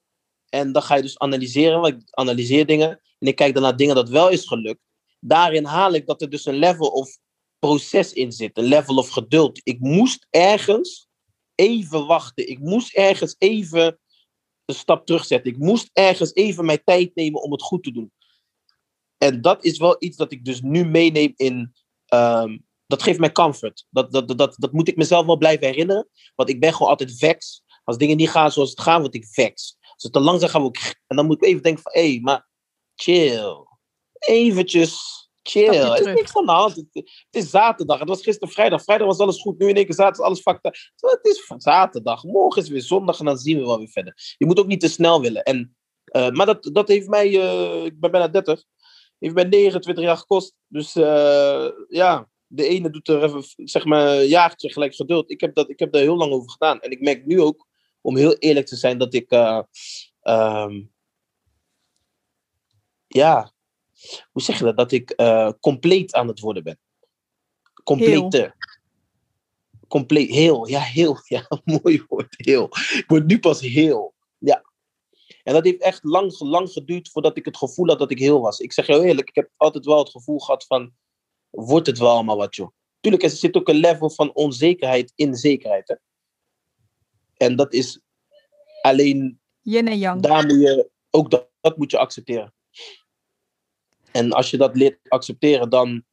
A: En dan ga je dus analyseren. Want ik analyseer dingen. En ik kijk dan naar dingen dat wel is gelukt. Daarin haal ik dat er dus een level of proces in zit. Een level of geduld. Ik moest ergens even wachten. Ik moest ergens even een stap terugzetten. Ik moest ergens even mijn tijd nemen om het goed te doen. En dat is wel iets dat ik dus nu meeneem in. Ehm, dat geeft mij comfort. Dat, dat, dat, dat, moet ik mezelf wel blijven herinneren. Want ik ben gewoon altijd vex. Als dingen niet gaan zoals het gaat, word ik vex. Als het te langzaam gaat, word ik. En dan moet ik even denken van, hé, hey, maar chill. Eventjes chill. Er is niks aan de hand. Het, is zaterdag. Het was gisteren vrijdag. Vrijdag was alles goed. Nu in één keer zaterdag alles fucked Het is zaterdag. Morgen is weer zondag en dan zien we wel weer verder. Je moet ook niet te snel willen. En, uh, maar dat, dat heeft mij, uh, ik ben bijna 30, heeft mij 29 jaar gekost. Dus uh, ja, de ene doet er even, zeg maar, een jaartje gelijk geduld. Ik heb, dat, ik heb daar heel lang over gedaan. En ik merk nu ook, om heel eerlijk te zijn, dat ik. Um, ja, hoe zeg je dat? Dat ik uh, compleet aan het worden ben. Complete. Compleet, heel, ja, heel, ja, mooi woord, heel. Ik word nu pas heel, ja. En dat heeft echt lang, lang geduurd voordat ik het gevoel had dat ik heel was. Ik zeg heel eerlijk, ik heb altijd wel het gevoel gehad van, wordt het wel allemaal wat, joh. Tuurlijk, er zit ook een level van onzekerheid in zekerheid, hè. En dat is alleen...
B: Yin en yang.
A: Daar moet je, ook dat, dat moet je accepteren. En als je dat leert accepteren, dan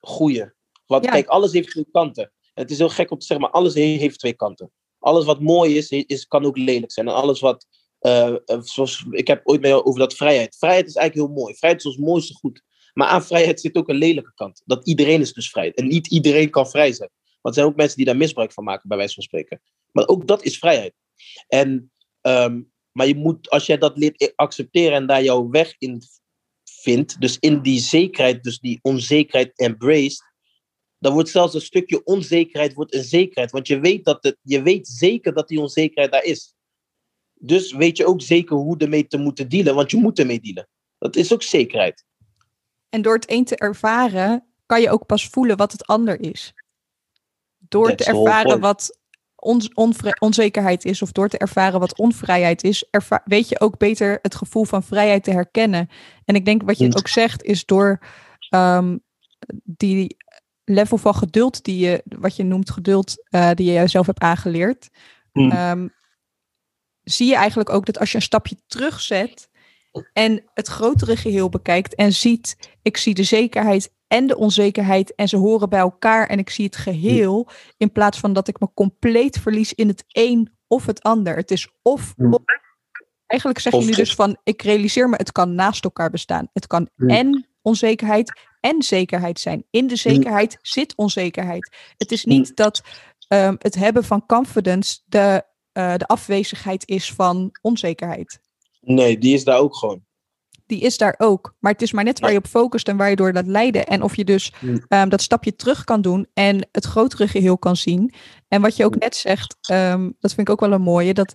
A: groeien. Want kijk, alles heeft twee kanten. En het is heel gek om te zeggen, maar alles heeft twee kanten. Alles wat mooi is, is kan ook lelijk zijn. En alles wat, uh, zoals ik heb ooit mee over dat vrijheid. Vrijheid is eigenlijk heel mooi. Vrijheid is ons mooiste goed. Maar aan vrijheid zit ook een lelijke kant. Dat iedereen is dus vrij. En niet iedereen kan vrij zijn. Want er zijn ook mensen die daar misbruik van maken, bij wijze van spreken. Maar ook dat is vrijheid. En, um, maar je moet, als jij dat leert accepteren en daar jouw weg in vindt, dus in die zekerheid, dus die onzekerheid embraced, dan wordt zelfs een stukje onzekerheid wordt een zekerheid. Want je weet, dat het, je weet zeker dat die onzekerheid daar is. Dus weet je ook zeker hoe ermee te moeten dealen, want je moet ermee dealen. Dat is ook zekerheid.
B: En door het een te ervaren, kan je ook pas voelen wat het ander is. Door te ervaren wat onzekerheid is of door te ervaren wat onvrijheid is, weet je ook beter het gevoel van vrijheid te herkennen. En ik denk wat je ook zegt is door um, die level van geduld die je, wat je noemt geduld, uh, die je jezelf hebt aangeleerd, um, zie je eigenlijk ook dat als je een stapje terugzet en het grotere geheel bekijkt en ziet, ik zie de zekerheid en de onzekerheid en ze horen bij elkaar en ik zie het geheel in plaats van dat ik me compleet verlies in het een of het ander. Het is of, eigenlijk zeg je nu dus van ik realiseer me het kan naast elkaar bestaan. Het kan en onzekerheid en zekerheid zijn. In de zekerheid zit onzekerheid. Het is niet dat um, het hebben van confidence de, uh, de afwezigheid is van onzekerheid.
A: Nee, die is daar ook gewoon.
B: Die is daar ook. Maar het is maar net waar je op focust en waar je door laat leiden. En of je dus
A: Mm.
B: ehm, dat stapje terug kan doen en het grotere geheel kan zien. En wat je ook
A: Mm.
B: net zegt, ehm, dat vind ik ook wel een mooie. Dat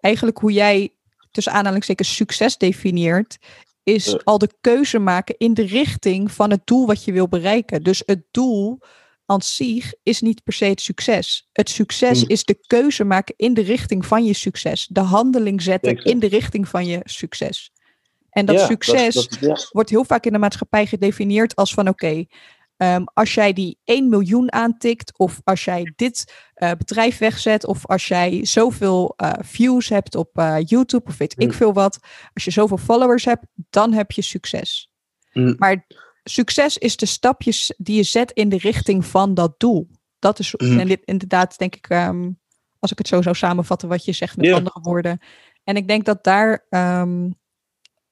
B: eigenlijk hoe jij tussen aanhalingstekens succes definieert, is al de keuze maken in de richting van het doel wat je wil bereiken. Dus het doel aan zich is niet per se het succes. Het succes
A: Mm.
B: is de keuze maken in de richting van je succes. De handeling zetten
A: Exact.
B: in de richting van je succes. En dat
A: Ja,
B: succes
A: dat- ja.
B: wordt heel vaak in de maatschappij gedefinieerd als van oké, ehm, als jij die 1 miljoen aantikt, of als jij dit eh, bedrijf wegzet, of als jij zoveel eh, views hebt op eh, YouTube, of weet ik
A: Mm.
B: veel wat, als je zoveel followers hebt, dan heb je succes.
A: Mm.
B: Maar succes is de stapjes die je zet in de richting van dat doel. Dat is
A: Mm.
B: en dit, inderdaad, denk ik, ehm, als ik het zo zou samenvatten, wat je zegt met andere woorden. En ik denk dat daar ehm,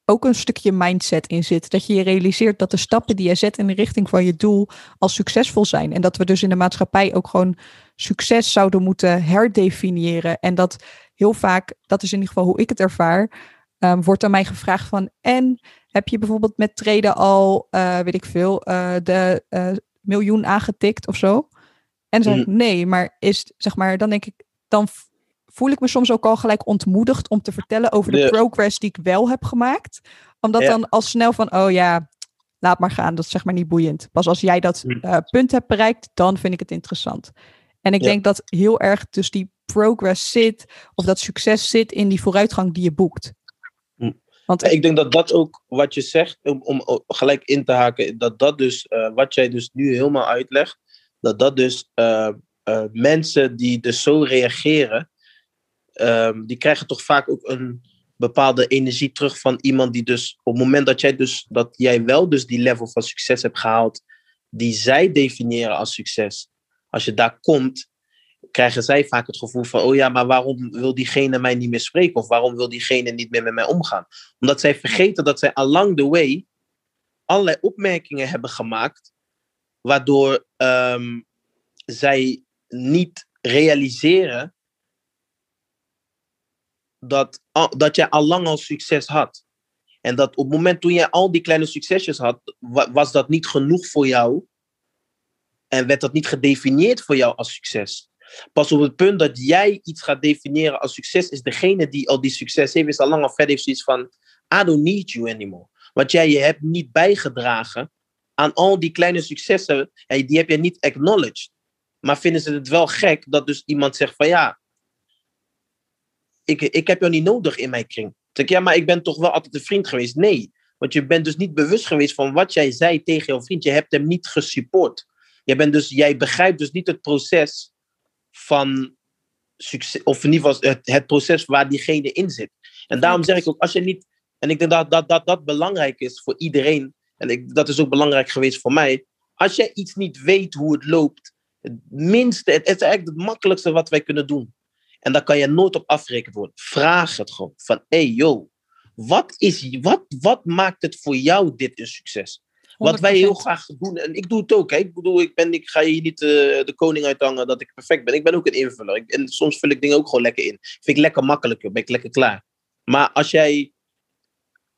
B: ook een stukje mindset in zit. Dat je je realiseert dat de stappen die je zet in de richting van je doel al succesvol zijn. En dat we dus in de maatschappij ook gewoon succes zouden moeten herdefiniëren. En dat heel vaak, dat is in ieder geval hoe ik het ervaar, ehm, wordt aan mij gevraagd van en heb je bijvoorbeeld met treden al, eh, weet ik veel, eh, de eh, miljoen aangetikt of zo? En dan zeg ik nee, maar is zeg maar, dan denk ik, dan voel ik me soms ook al gelijk ontmoedigd om te vertellen over de
A: Ja.
B: progress die ik wel heb gemaakt. Omdat
A: Ja.
B: dan al snel van, oh ja, laat maar gaan, dat is zeg maar niet boeiend. Pas als jij dat
A: Hm.
B: eh, punt hebt bereikt, dan vind ik het interessant. En ik
A: Ja.
B: denk dat heel erg dus die progress zit, of dat succes zit in die vooruitgang die je boekt.
A: Hm.
B: Want
A: ik denk dat dat ook wat je zegt, om, om gelijk in te haken, dat dat dus, eh, wat jij dus nu helemaal uitlegt, dat dat dus eh, mensen die dus zo reageren, ehm, die krijgen toch vaak ook een bepaalde energie terug van iemand die dus, op het moment dat jij dus, dat jij wel dus die level van succes hebt gehaald, die zij definiëren als succes, als je daar komt, krijgen zij vaak het gevoel van, oh ja, maar waarom wil diegene mij niet meer spreken? Of waarom wil diegene niet meer met mij omgaan? Omdat zij vergeten dat zij along the way allerlei opmerkingen hebben gemaakt, waardoor ehm, zij niet realiseren dat, al- dat jij allang al succes had. En dat op het moment toen jij al die kleine succesjes had, wa- was dat niet genoeg voor jou. En werd dat niet gedefinieerd voor jou als succes. Pas op het punt dat jij iets gaat definiëren als succes, is degene die al die succes heeft, is al lang al verder zoiets van, I don't need you anymore. Want jij je hebt niet bijgedragen aan al die kleine successen, en die heb je niet acknowledged. Maar vinden ze het wel gek dat dus iemand zegt van ja, ik, ik heb jou niet nodig in mijn kring. Zeg ik, ja, maar ik ben toch wel altijd een vriend geweest. Nee, want je bent dus niet bewust geweest van wat jij zei tegen jouw vriend. Je hebt hem niet gesupport. Je bent dus, jij begrijpt dus niet het proces van succes, of in ieder geval het, het proces waar diegene in zit. En daarom zeg ik ook, als je niet, en ik denk dat dat, dat, dat belangrijk is voor iedereen, en ik, dat is ook belangrijk geweest voor mij. Als jij iets niet weet hoe het loopt, het minste, het is eigenlijk het makkelijkste wat wij kunnen doen. En daar kan je nooit op afgerekend worden. Vraag het gewoon. Van, hey yo, wat, is, wat, wat maakt het voor jou dit een succes? Wat wij heel
B: 100%.
A: graag doen, en ik doe het ook. Hè? Ik bedoel, ik, ben, ik ga hier niet eh, de koning uithangen dat ik perfect ben. Ik ben ook een invuller. Ik, en soms vul ik dingen ook gewoon lekker in. Vind ik lekker makkelijk, joh. ben ik lekker klaar. Maar als jij,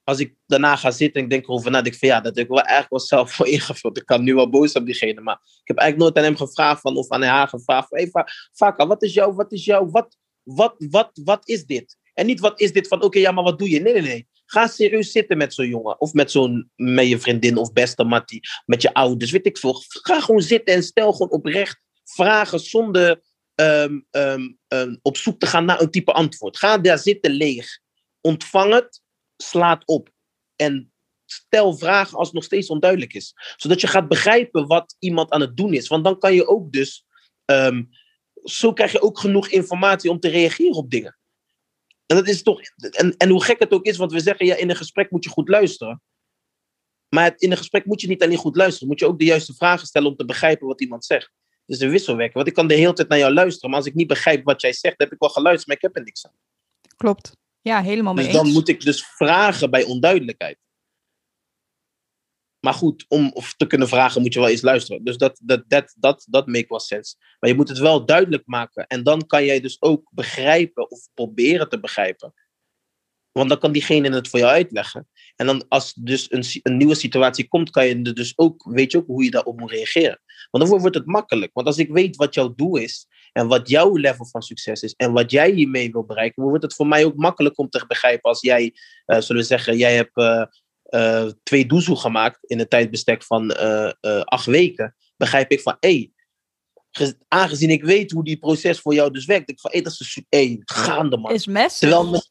A: als ik daarna ga zitten en ik denk erover na, denk ik van ja, dat heb ik wel eigenlijk wel zelf voor ingevuld. Ik kan nu wel boos op diegene, maar ik heb eigenlijk nooit aan hem gevraagd van, of aan haar gevraagd van, hey, Va- Vaka, wat is jouw, wat is jouw, wat, wat, wat, wat is dit? En niet wat is dit van, oké, ja, maar wat doe je? Nee, nee, nee. Ga serieus zitten met zo'n jongen. Of met zo'n, met je vriendin of beste mattie. Met je ouders, weet ik veel. Ga gewoon zitten en stel gewoon oprecht vragen zonder ehm, ehm, ehm, op zoek te gaan naar een type antwoord. Ga daar zitten leeg. Ontvang het, slaat op. En stel vragen als het nog steeds onduidelijk is. Zodat je gaat begrijpen wat iemand aan het doen is. Want dan kan je ook dus... zo krijg je ook genoeg informatie om te reageren op dingen. En, dat is toch, en, en hoe gek het ook is, want we zeggen ja, in een gesprek moet je goed luisteren. Maar in een gesprek moet je niet alleen goed luisteren, moet je ook de juiste vragen stellen om te begrijpen wat iemand zegt. Dus een wisselwerking. Want ik kan de hele tijd naar jou luisteren, maar als ik niet begrijp wat jij zegt, heb ik wel geluisterd, maar ik heb er niks aan.
B: Klopt. Ja, helemaal mee
A: Dus dan
B: eens.
A: moet ik dus vragen bij onduidelijkheid. Maar goed, om te kunnen vragen moet je wel eens luisteren. Dus dat, dat, dat, dat, dat make wel sense. Maar je moet het wel duidelijk maken. En dan kan jij dus ook begrijpen of proberen te begrijpen. Want dan kan diegene het voor jou uitleggen. En dan als dus een, een nieuwe situatie komt, kan je dus ook, weet je ook hoe je daarop moet reageren. Want dan wordt het makkelijk. Want als ik weet wat jouw doel is en wat jouw level van succes is en wat jij hiermee wil bereiken, wordt het voor mij ook makkelijk om te begrijpen als jij, uh, zullen we zeggen, jij hebt uh, uh, twee doezel gemaakt in een tijdbestek van acht weken. Begrijp ik van, hé, hey, aangezien ik weet hoe die proces voor jou dus werkt, ik van, hé, hey, dat is een hey, gaande man.
B: Is mes.
A: Terwijl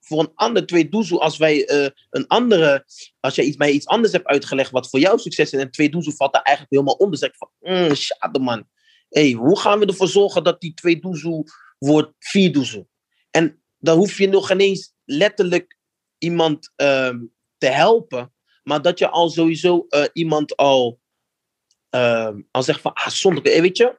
A: voor een ander twee doezel, als wij een andere, als jij iets, mij iets anders hebt uitgelegd wat voor jou succes is en twee doezel valt daar eigenlijk helemaal onder, zeg ik van, mm, schade man. hey, hoe gaan we ervoor zorgen dat die twee doezel wordt vier doezel? En dan hoef je nog ineens letterlijk iemand uh, te helpen, maar dat je al sowieso uh, iemand al, al zegt van, ah, zonder, weet je,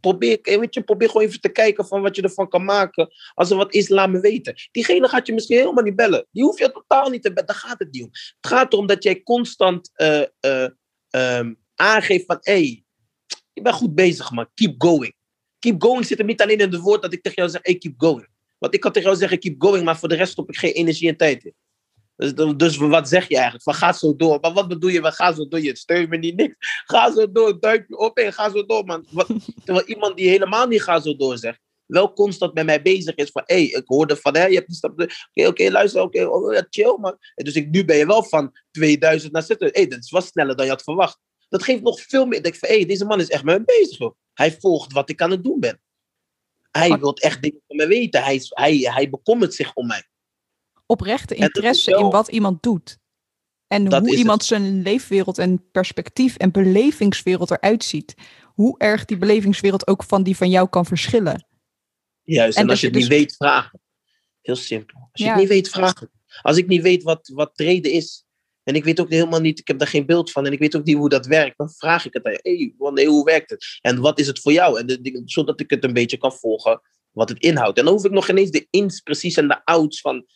A: probeer, weet je, probeer gewoon even te kijken van wat je ervan kan maken. Als er wat is, laat me weten. Diegene gaat je misschien helemaal niet bellen. Die hoef je totaal niet te bellen. Daar gaat het niet om. Het gaat erom dat jij constant uh, uh, um, aangeeft van... hey, je bent goed bezig, man. Keep going. Keep going zit er niet alleen in het woord dat ik tegen jou zeg... keep going. Want ik kan tegen jou zeggen, keep going... maar voor de rest stop ik geen energie en tijd in. Dus, dus, wat zeg je eigenlijk? Van ga zo door. Maar wat bedoel je van ga zo door? Je steunt me niet niks. Ga zo door, duimpje op en ga zo door, man. Wat, terwijl iemand die helemaal niet ga zo door zegt, wel constant met mij bezig is van, hé, hey, ik hoorde van, hé, je hebt die stap. Oké, okay, oké, okay, luister, oké, oh, ja, chill, man. En dus ik, nu ben je wel van 2000 naar 600. Hé, hey, dat wat sneller dan je had verwacht. Dat geeft nog veel meer. Ik denk van, hé, hey, deze man is echt met me bezig, hoor. Hij volgt wat ik aan het doen ben. Hij wil echt dingen van me weten. Hij, hij, hij bekommert zich om mij
B: oprechte interesse in wat iemand doet. En hoe iemand zijn leefwereld en perspectief en belevingswereld eruit ziet. Hoe erg die belevingswereld ook van die van jou kan verschillen.
A: Juist, en, en als je het dus... niet weet, vragen. Heel simpel. Als je ja. het niet weet, vragen. Als ik niet weet wat, wat treden is, en ik weet ook helemaal niet, ik heb daar geen beeld van, en ik weet ook niet hoe dat werkt, dan vraag ik het aan je. Hey, wanneer, hoe werkt het? En wat is het voor jou? En de, zodat ik het een beetje kan volgen, wat het inhoudt. En dan hoef ik nog ineens de ins precies en de outs van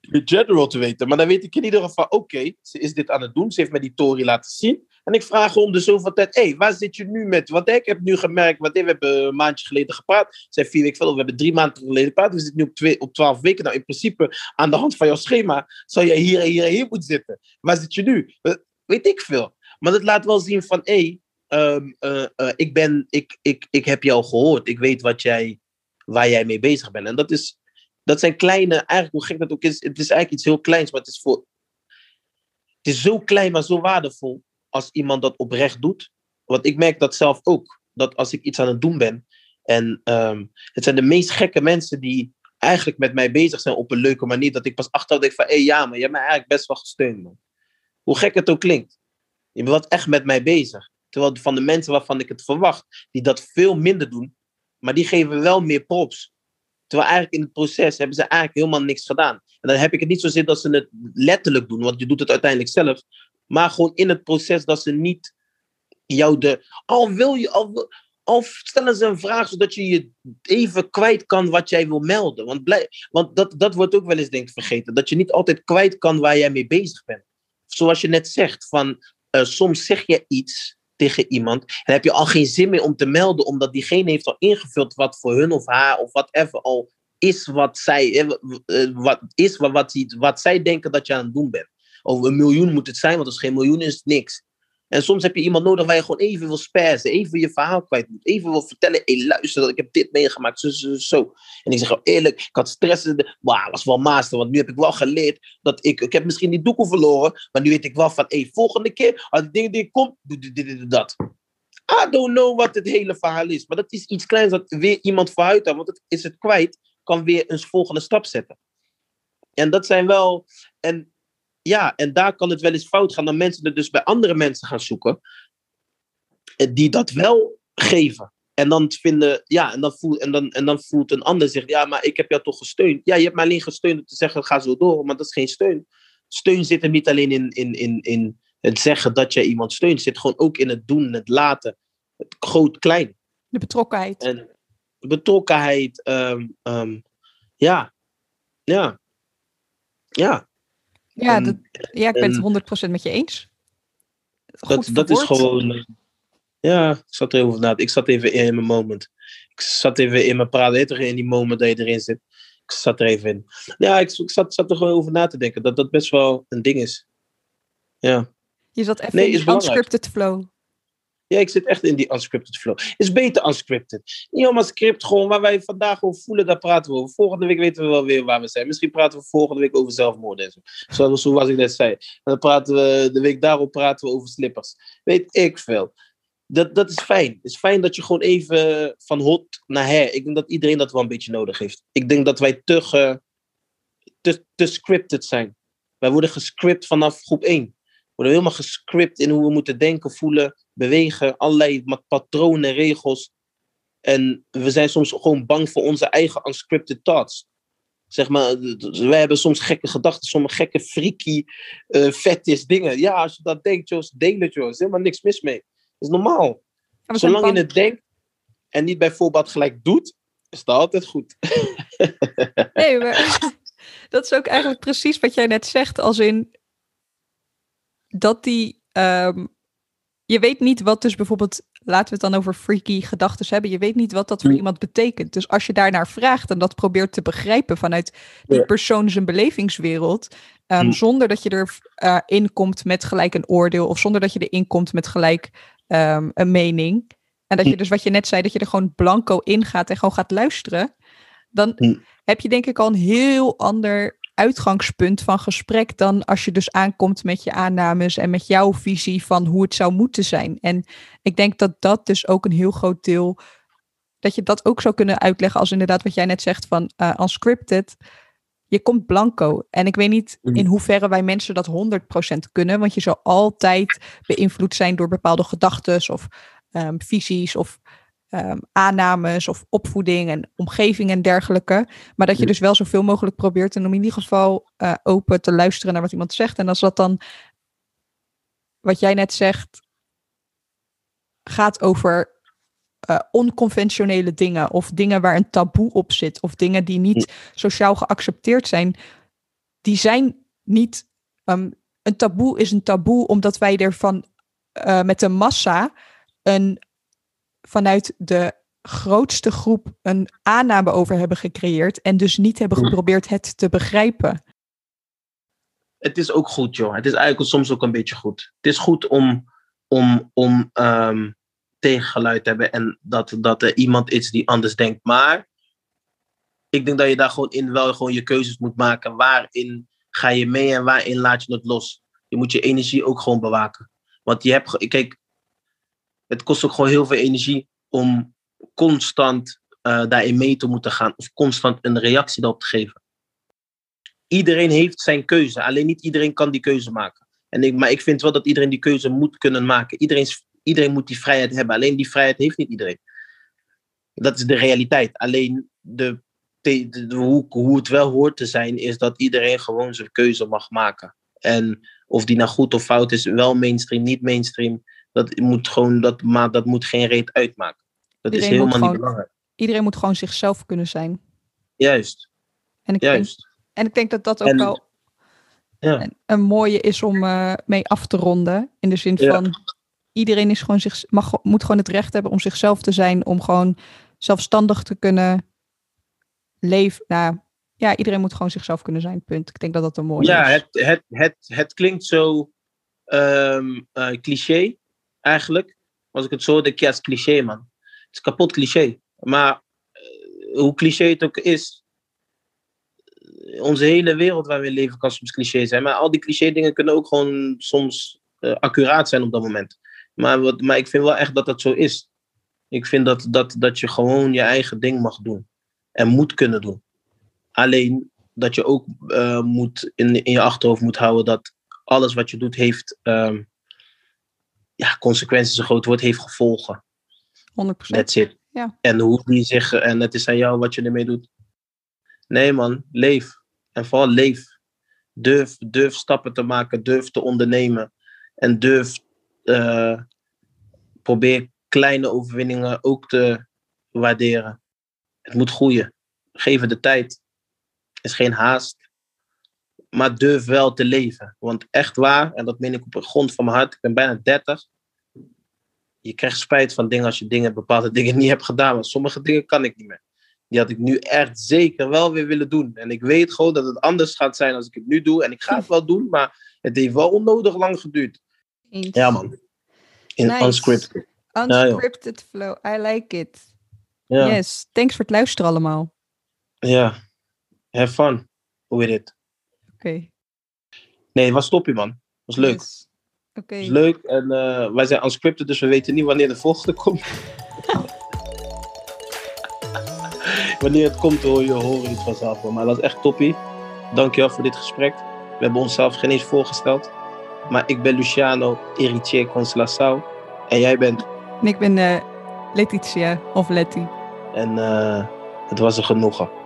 A: de general te weten. Maar dan weet ik in ieder geval, oké, ze is dit aan het doen. Ze heeft mij die Tory laten zien. En ik vraag om de zoveel tijd, hé, hey, waar zit je nu met? Want ik heb nu gemerkt, want we hebben een maandje geleden gepraat. Zijn vier weken verder, we hebben drie maanden geleden gepraat. We zitten nu op, twee, op twaalf weken. Nou, in principe, aan de hand van jouw schema, zou jij hier en hier hier moeten zitten. Waar zit je nu? Weet ik veel. Maar dat laat wel zien van, hé, hey, um, uh, uh, ik, ben, ik, ik, ik heb jou gehoord. Ik weet wat jij, waar jij mee bezig bent. En dat is dat zijn kleine, eigenlijk hoe gek dat ook is, het is eigenlijk iets heel kleins, maar het is, voor, het is zo klein, maar zo waardevol als iemand dat oprecht doet. Want ik merk dat zelf ook, dat als ik iets aan het doen ben, en um, het zijn de meest gekke mensen die eigenlijk met mij bezig zijn op een leuke manier, dat ik pas achteraf denk van, hé ja, maar je hebt mij eigenlijk best wel gesteund, man. Hoe gek het ook klinkt. Je bent echt met mij bezig. Terwijl van de mensen waarvan ik het verwacht, die dat veel minder doen, maar die geven wel meer props. Terwijl eigenlijk in het proces hebben ze eigenlijk helemaal niks gedaan. En dan heb ik het niet zozeer dat ze het letterlijk doen, want je doet het uiteindelijk zelf. Maar gewoon in het proces dat ze niet jou de. Al wil je. Al, al stellen ze een vraag zodat je je even kwijt kan wat jij wil melden. Want, want dat, dat wordt ook wel eens denk ik vergeten. Dat je niet altijd kwijt kan waar jij mee bezig bent. Zoals je net zegt, van uh, soms zeg je iets tegen iemand. En heb je al geen zin meer om te melden, omdat diegene heeft al ingevuld wat voor hun of haar of whatever al is wat zij, eh, eh, wat, is wat, wat, wat zij denken dat je aan het doen bent. Of een miljoen moet het zijn, want als geen miljoen is, niks. En soms heb je iemand nodig waar je gewoon even wil sperzen, even je verhaal kwijt moet, even wil vertellen, hey, luister, ik heb dit meegemaakt, zo, zo, zo. En ik zeg eerlijk, ik had stress, maar was wel master, want nu heb ik wel geleerd dat ik, ik heb misschien die doekoe verloren, maar nu weet ik wel van, hey, volgende keer, als die dingen die komt, doe dit, dit, dit, dat. I don't know wat het hele verhaal is, maar dat is iets kleins dat weer iemand vooruit want het is het kwijt, kan weer een volgende stap zetten. En dat zijn wel, en ja, en daar kan het wel eens fout gaan. Dan mensen het dus bij andere mensen gaan zoeken. Eh, die dat wel geven. En dan vinden, ja, en dan, voelt, en, dan, en dan voelt een ander zich, ja, maar ik heb jou toch gesteund. Ja, je hebt mij alleen gesteund om te zeggen, ga zo door, maar dat is geen steun. Steun zit er niet alleen in, in, in, in het zeggen dat je iemand steunt, zit gewoon ook in het doen, het laten, het groot-klein.
B: De betrokkenheid.
A: En de betrokkenheid, um, um, ja, ja, ja.
B: Ja, dat, ja ik ben het 100% met je eens.
A: dat, dat is gewoon. Ja, ik zat er even na. Ik zat even in mijn moment. Ik zat even in mijn praten, in die moment dat je erin zit. Ik zat er even in. Ja, ik, ik zat, zat er gewoon over na te denken. Dat dat best wel een ding is. Ja.
B: Je zat even
A: Nee,
B: in die unscripted flow.
A: Ja, ik zit echt in die unscripted flow. Is beter unscripted. Niet allemaal script, gewoon waar wij vandaag over voelen, daar praten we over. Volgende week weten we wel weer waar we zijn. Misschien praten we volgende week over zelfmoord en zo. Zoals, ik net zei. En dan praten we, de week daarop praten we over slippers. Weet ik veel. Dat, dat is fijn. Het is fijn dat je gewoon even van hot naar her. Ik denk dat iedereen dat wel een beetje nodig heeft. Ik denk dat wij te, te, te scripted zijn. Wij worden gescript vanaf groep 1. We worden helemaal gescript in hoe we moeten denken, voelen, bewegen. Allerlei patronen, regels. En we zijn soms gewoon bang voor onze eigen unscripted thoughts. Zeg maar, wij hebben soms gekke gedachten, sommige gekke freaky, eh fetish dingen. Ja, als je dat denkt, Jos, deel het, Jos. Er is helemaal niks mis mee. Dat is normaal. Zolang je het denkt en niet bijvoorbeeld gelijk doet, is dat altijd goed.
B: Nee, maar dat is ook eigenlijk precies wat jij net zegt, als in dat die. ehm, je weet niet wat dus bijvoorbeeld, laten we het dan over freaky gedachten hebben. Je weet niet wat dat voor iemand betekent. Dus als je daarnaar vraagt en dat probeert te begrijpen vanuit die persoon zijn belevingswereld, ehm,
A: Mm.
B: zonder dat je er in komt met gelijk een oordeel of zonder dat je erin komt met gelijk ehm, een mening. En dat je
A: Mm.
B: dus wat je net zei, dat je er gewoon blanco in gaat en gewoon gaat luisteren. Dan
A: Mm.
B: heb je denk ik al een heel ander uitgangspunt van gesprek dan als je dus aankomt met je aannames en met jouw visie van hoe het zou moeten zijn. En ik denk dat dat dus ook een heel groot deel, dat je dat ook zou kunnen uitleggen als inderdaad wat jij net zegt van eh unscripted. Je komt blanco. En ik weet niet
A: Mhm.
B: in hoeverre wij mensen dat 100% kunnen, want je zal altijd beïnvloed zijn door bepaalde gedachten of ehm, visies of ehm, aannames of opvoeding en omgeving en dergelijke. Maar dat je dus wel zoveel mogelijk probeert en om in ieder geval eh, open te luisteren naar wat iemand zegt. En als dat dan, wat jij net zegt, gaat over eh, onconventionele dingen of dingen waar een taboe op zit of dingen die niet sociaal geaccepteerd zijn, die zijn niet. ehm, een taboe is een taboe omdat wij ervan eh, met de massa een vanuit de grootste groep een aanname over hebben gecreëerd en dus niet hebben
A: Mm.
B: geprobeerd het te begrijpen.
A: Het is ook goed, joh. Het is eigenlijk soms ook een beetje goed. Het is goed om, om, om ehm, tegengeluid te hebben en dat, dat er iemand is die anders denkt. Maar ik denk dat je daar gewoon in wel gewoon je keuzes moet maken. Waarin ga je mee en waarin laat je het los? Je moet je energie ook gewoon bewaken. Want je hebt, kijk, het kost ook gewoon heel veel energie om constant eh, daarin mee te moeten gaan of constant een reactie daarop te geven. Iedereen heeft zijn keuze, alleen niet iedereen kan die keuze maken. En ik, maar ik vind wel dat iedereen die keuze moet kunnen maken. Iedereen, iedereen moet die vrijheid hebben, alleen die vrijheid heeft niet iedereen. Dat is de realiteit. Alleen de- de- hoe, hoe het wel hoort te zijn, is dat iedereen gewoon zijn keuze mag maken. En of die nou goed of fout is, wel mainstream, niet mainstream, dat moet gewoon, dat, maar dat moet geen reet uitmaken. Dat is
B: Iedereen
A: helemaal niet belangrijk.
B: Iedereen moet gewoon zichzelf kunnen zijn.
A: Juist,
B: En ik, denk,
A: juist.
B: en ik denk dat dat ook
A: En-
B: wel
A: Ja.
B: een, een mooie is om eh, mee af te ronden. In de zin
A: Ja.
B: van iedereen is gewoon zich, mag, moet gewoon het recht hebben om zichzelf te zijn, om gewoon zelfstandig te kunnen leven. Nou, ja, iedereen moet gewoon zichzelf kunnen zijn. Punt. Ik denk dat dat een mooie
A: Ja,
B: is.
A: het, het, het, het klinkt zo ehm, eh, cliché, eigenlijk. Als ik het zo denk, ja, het is cliché, man. Het is kapot cliché. Maar eh, hoe cliché het ook is, eh, onze hele wereld waar we leven kan soms cliché zijn. Maar al die cliché dingen kunnen ook gewoon soms eh, accuraat zijn op dat moment. Maar, wat, maar ik vind wel echt dat dat zo is. Ik vind dat, dat, dat je gewoon je eigen ding mag doen. En moet kunnen doen. Alleen dat je ook moet in, in je achterhoofd moet houden dat alles wat je doet heeft ehm, ja, consequenties, een groot woord, heeft gevolgen.
B: 100%.
A: That's it.
B: Ja.
A: En hoe die zich, en het is aan jou wat je ermee doet. Nee man, leef. En vooral leef. Durf, durf stappen te maken, durf te ondernemen. En durf, eh, probeer kleine overwinningen ook te waarderen. Het moet groeien. Geef het de tijd. Is geen haast. Maar durf wel te leven. Want echt waar, en dat meen ik op de grond van mijn hart, ik ben bijna 30. Je krijgt spijt van dingen als je dingen, bepaalde dingen niet hebt gedaan. Want sommige dingen kan ik niet meer. die had ik nu echt zeker wel weer willen doen. En ik weet gewoon dat het anders gaat zijn als ik het nu doe. En ik ga het wel doen, maar het heeft wel onnodig lang geduurd.
B: Eens.
A: Ja, man. In
B: Nice.
A: unscripted. Ja.
B: Unscripted flow. I like it.
A: Ja.
B: Yes. Thanks voor het luisteren allemaal.
A: ja. Have fun with it.
B: Oké.
A: Nee, was toppie, man. Was leuk.
B: Yes.
A: Leuk. En eh, wij zijn unscripted, dus we weten niet wanneer de volgende komt. wanneer het komt, hoor je, hoor je het vanzelf. Maar dat is echt toppie. Dankjewel voor dit gesprek. We hebben onszelf geen eens voorgesteld. Maar ik ben Luciano Eritier Conslação. En jij bent.
B: En ik ben eh, Letitia of Letty.
A: En eh, het was een genoegen.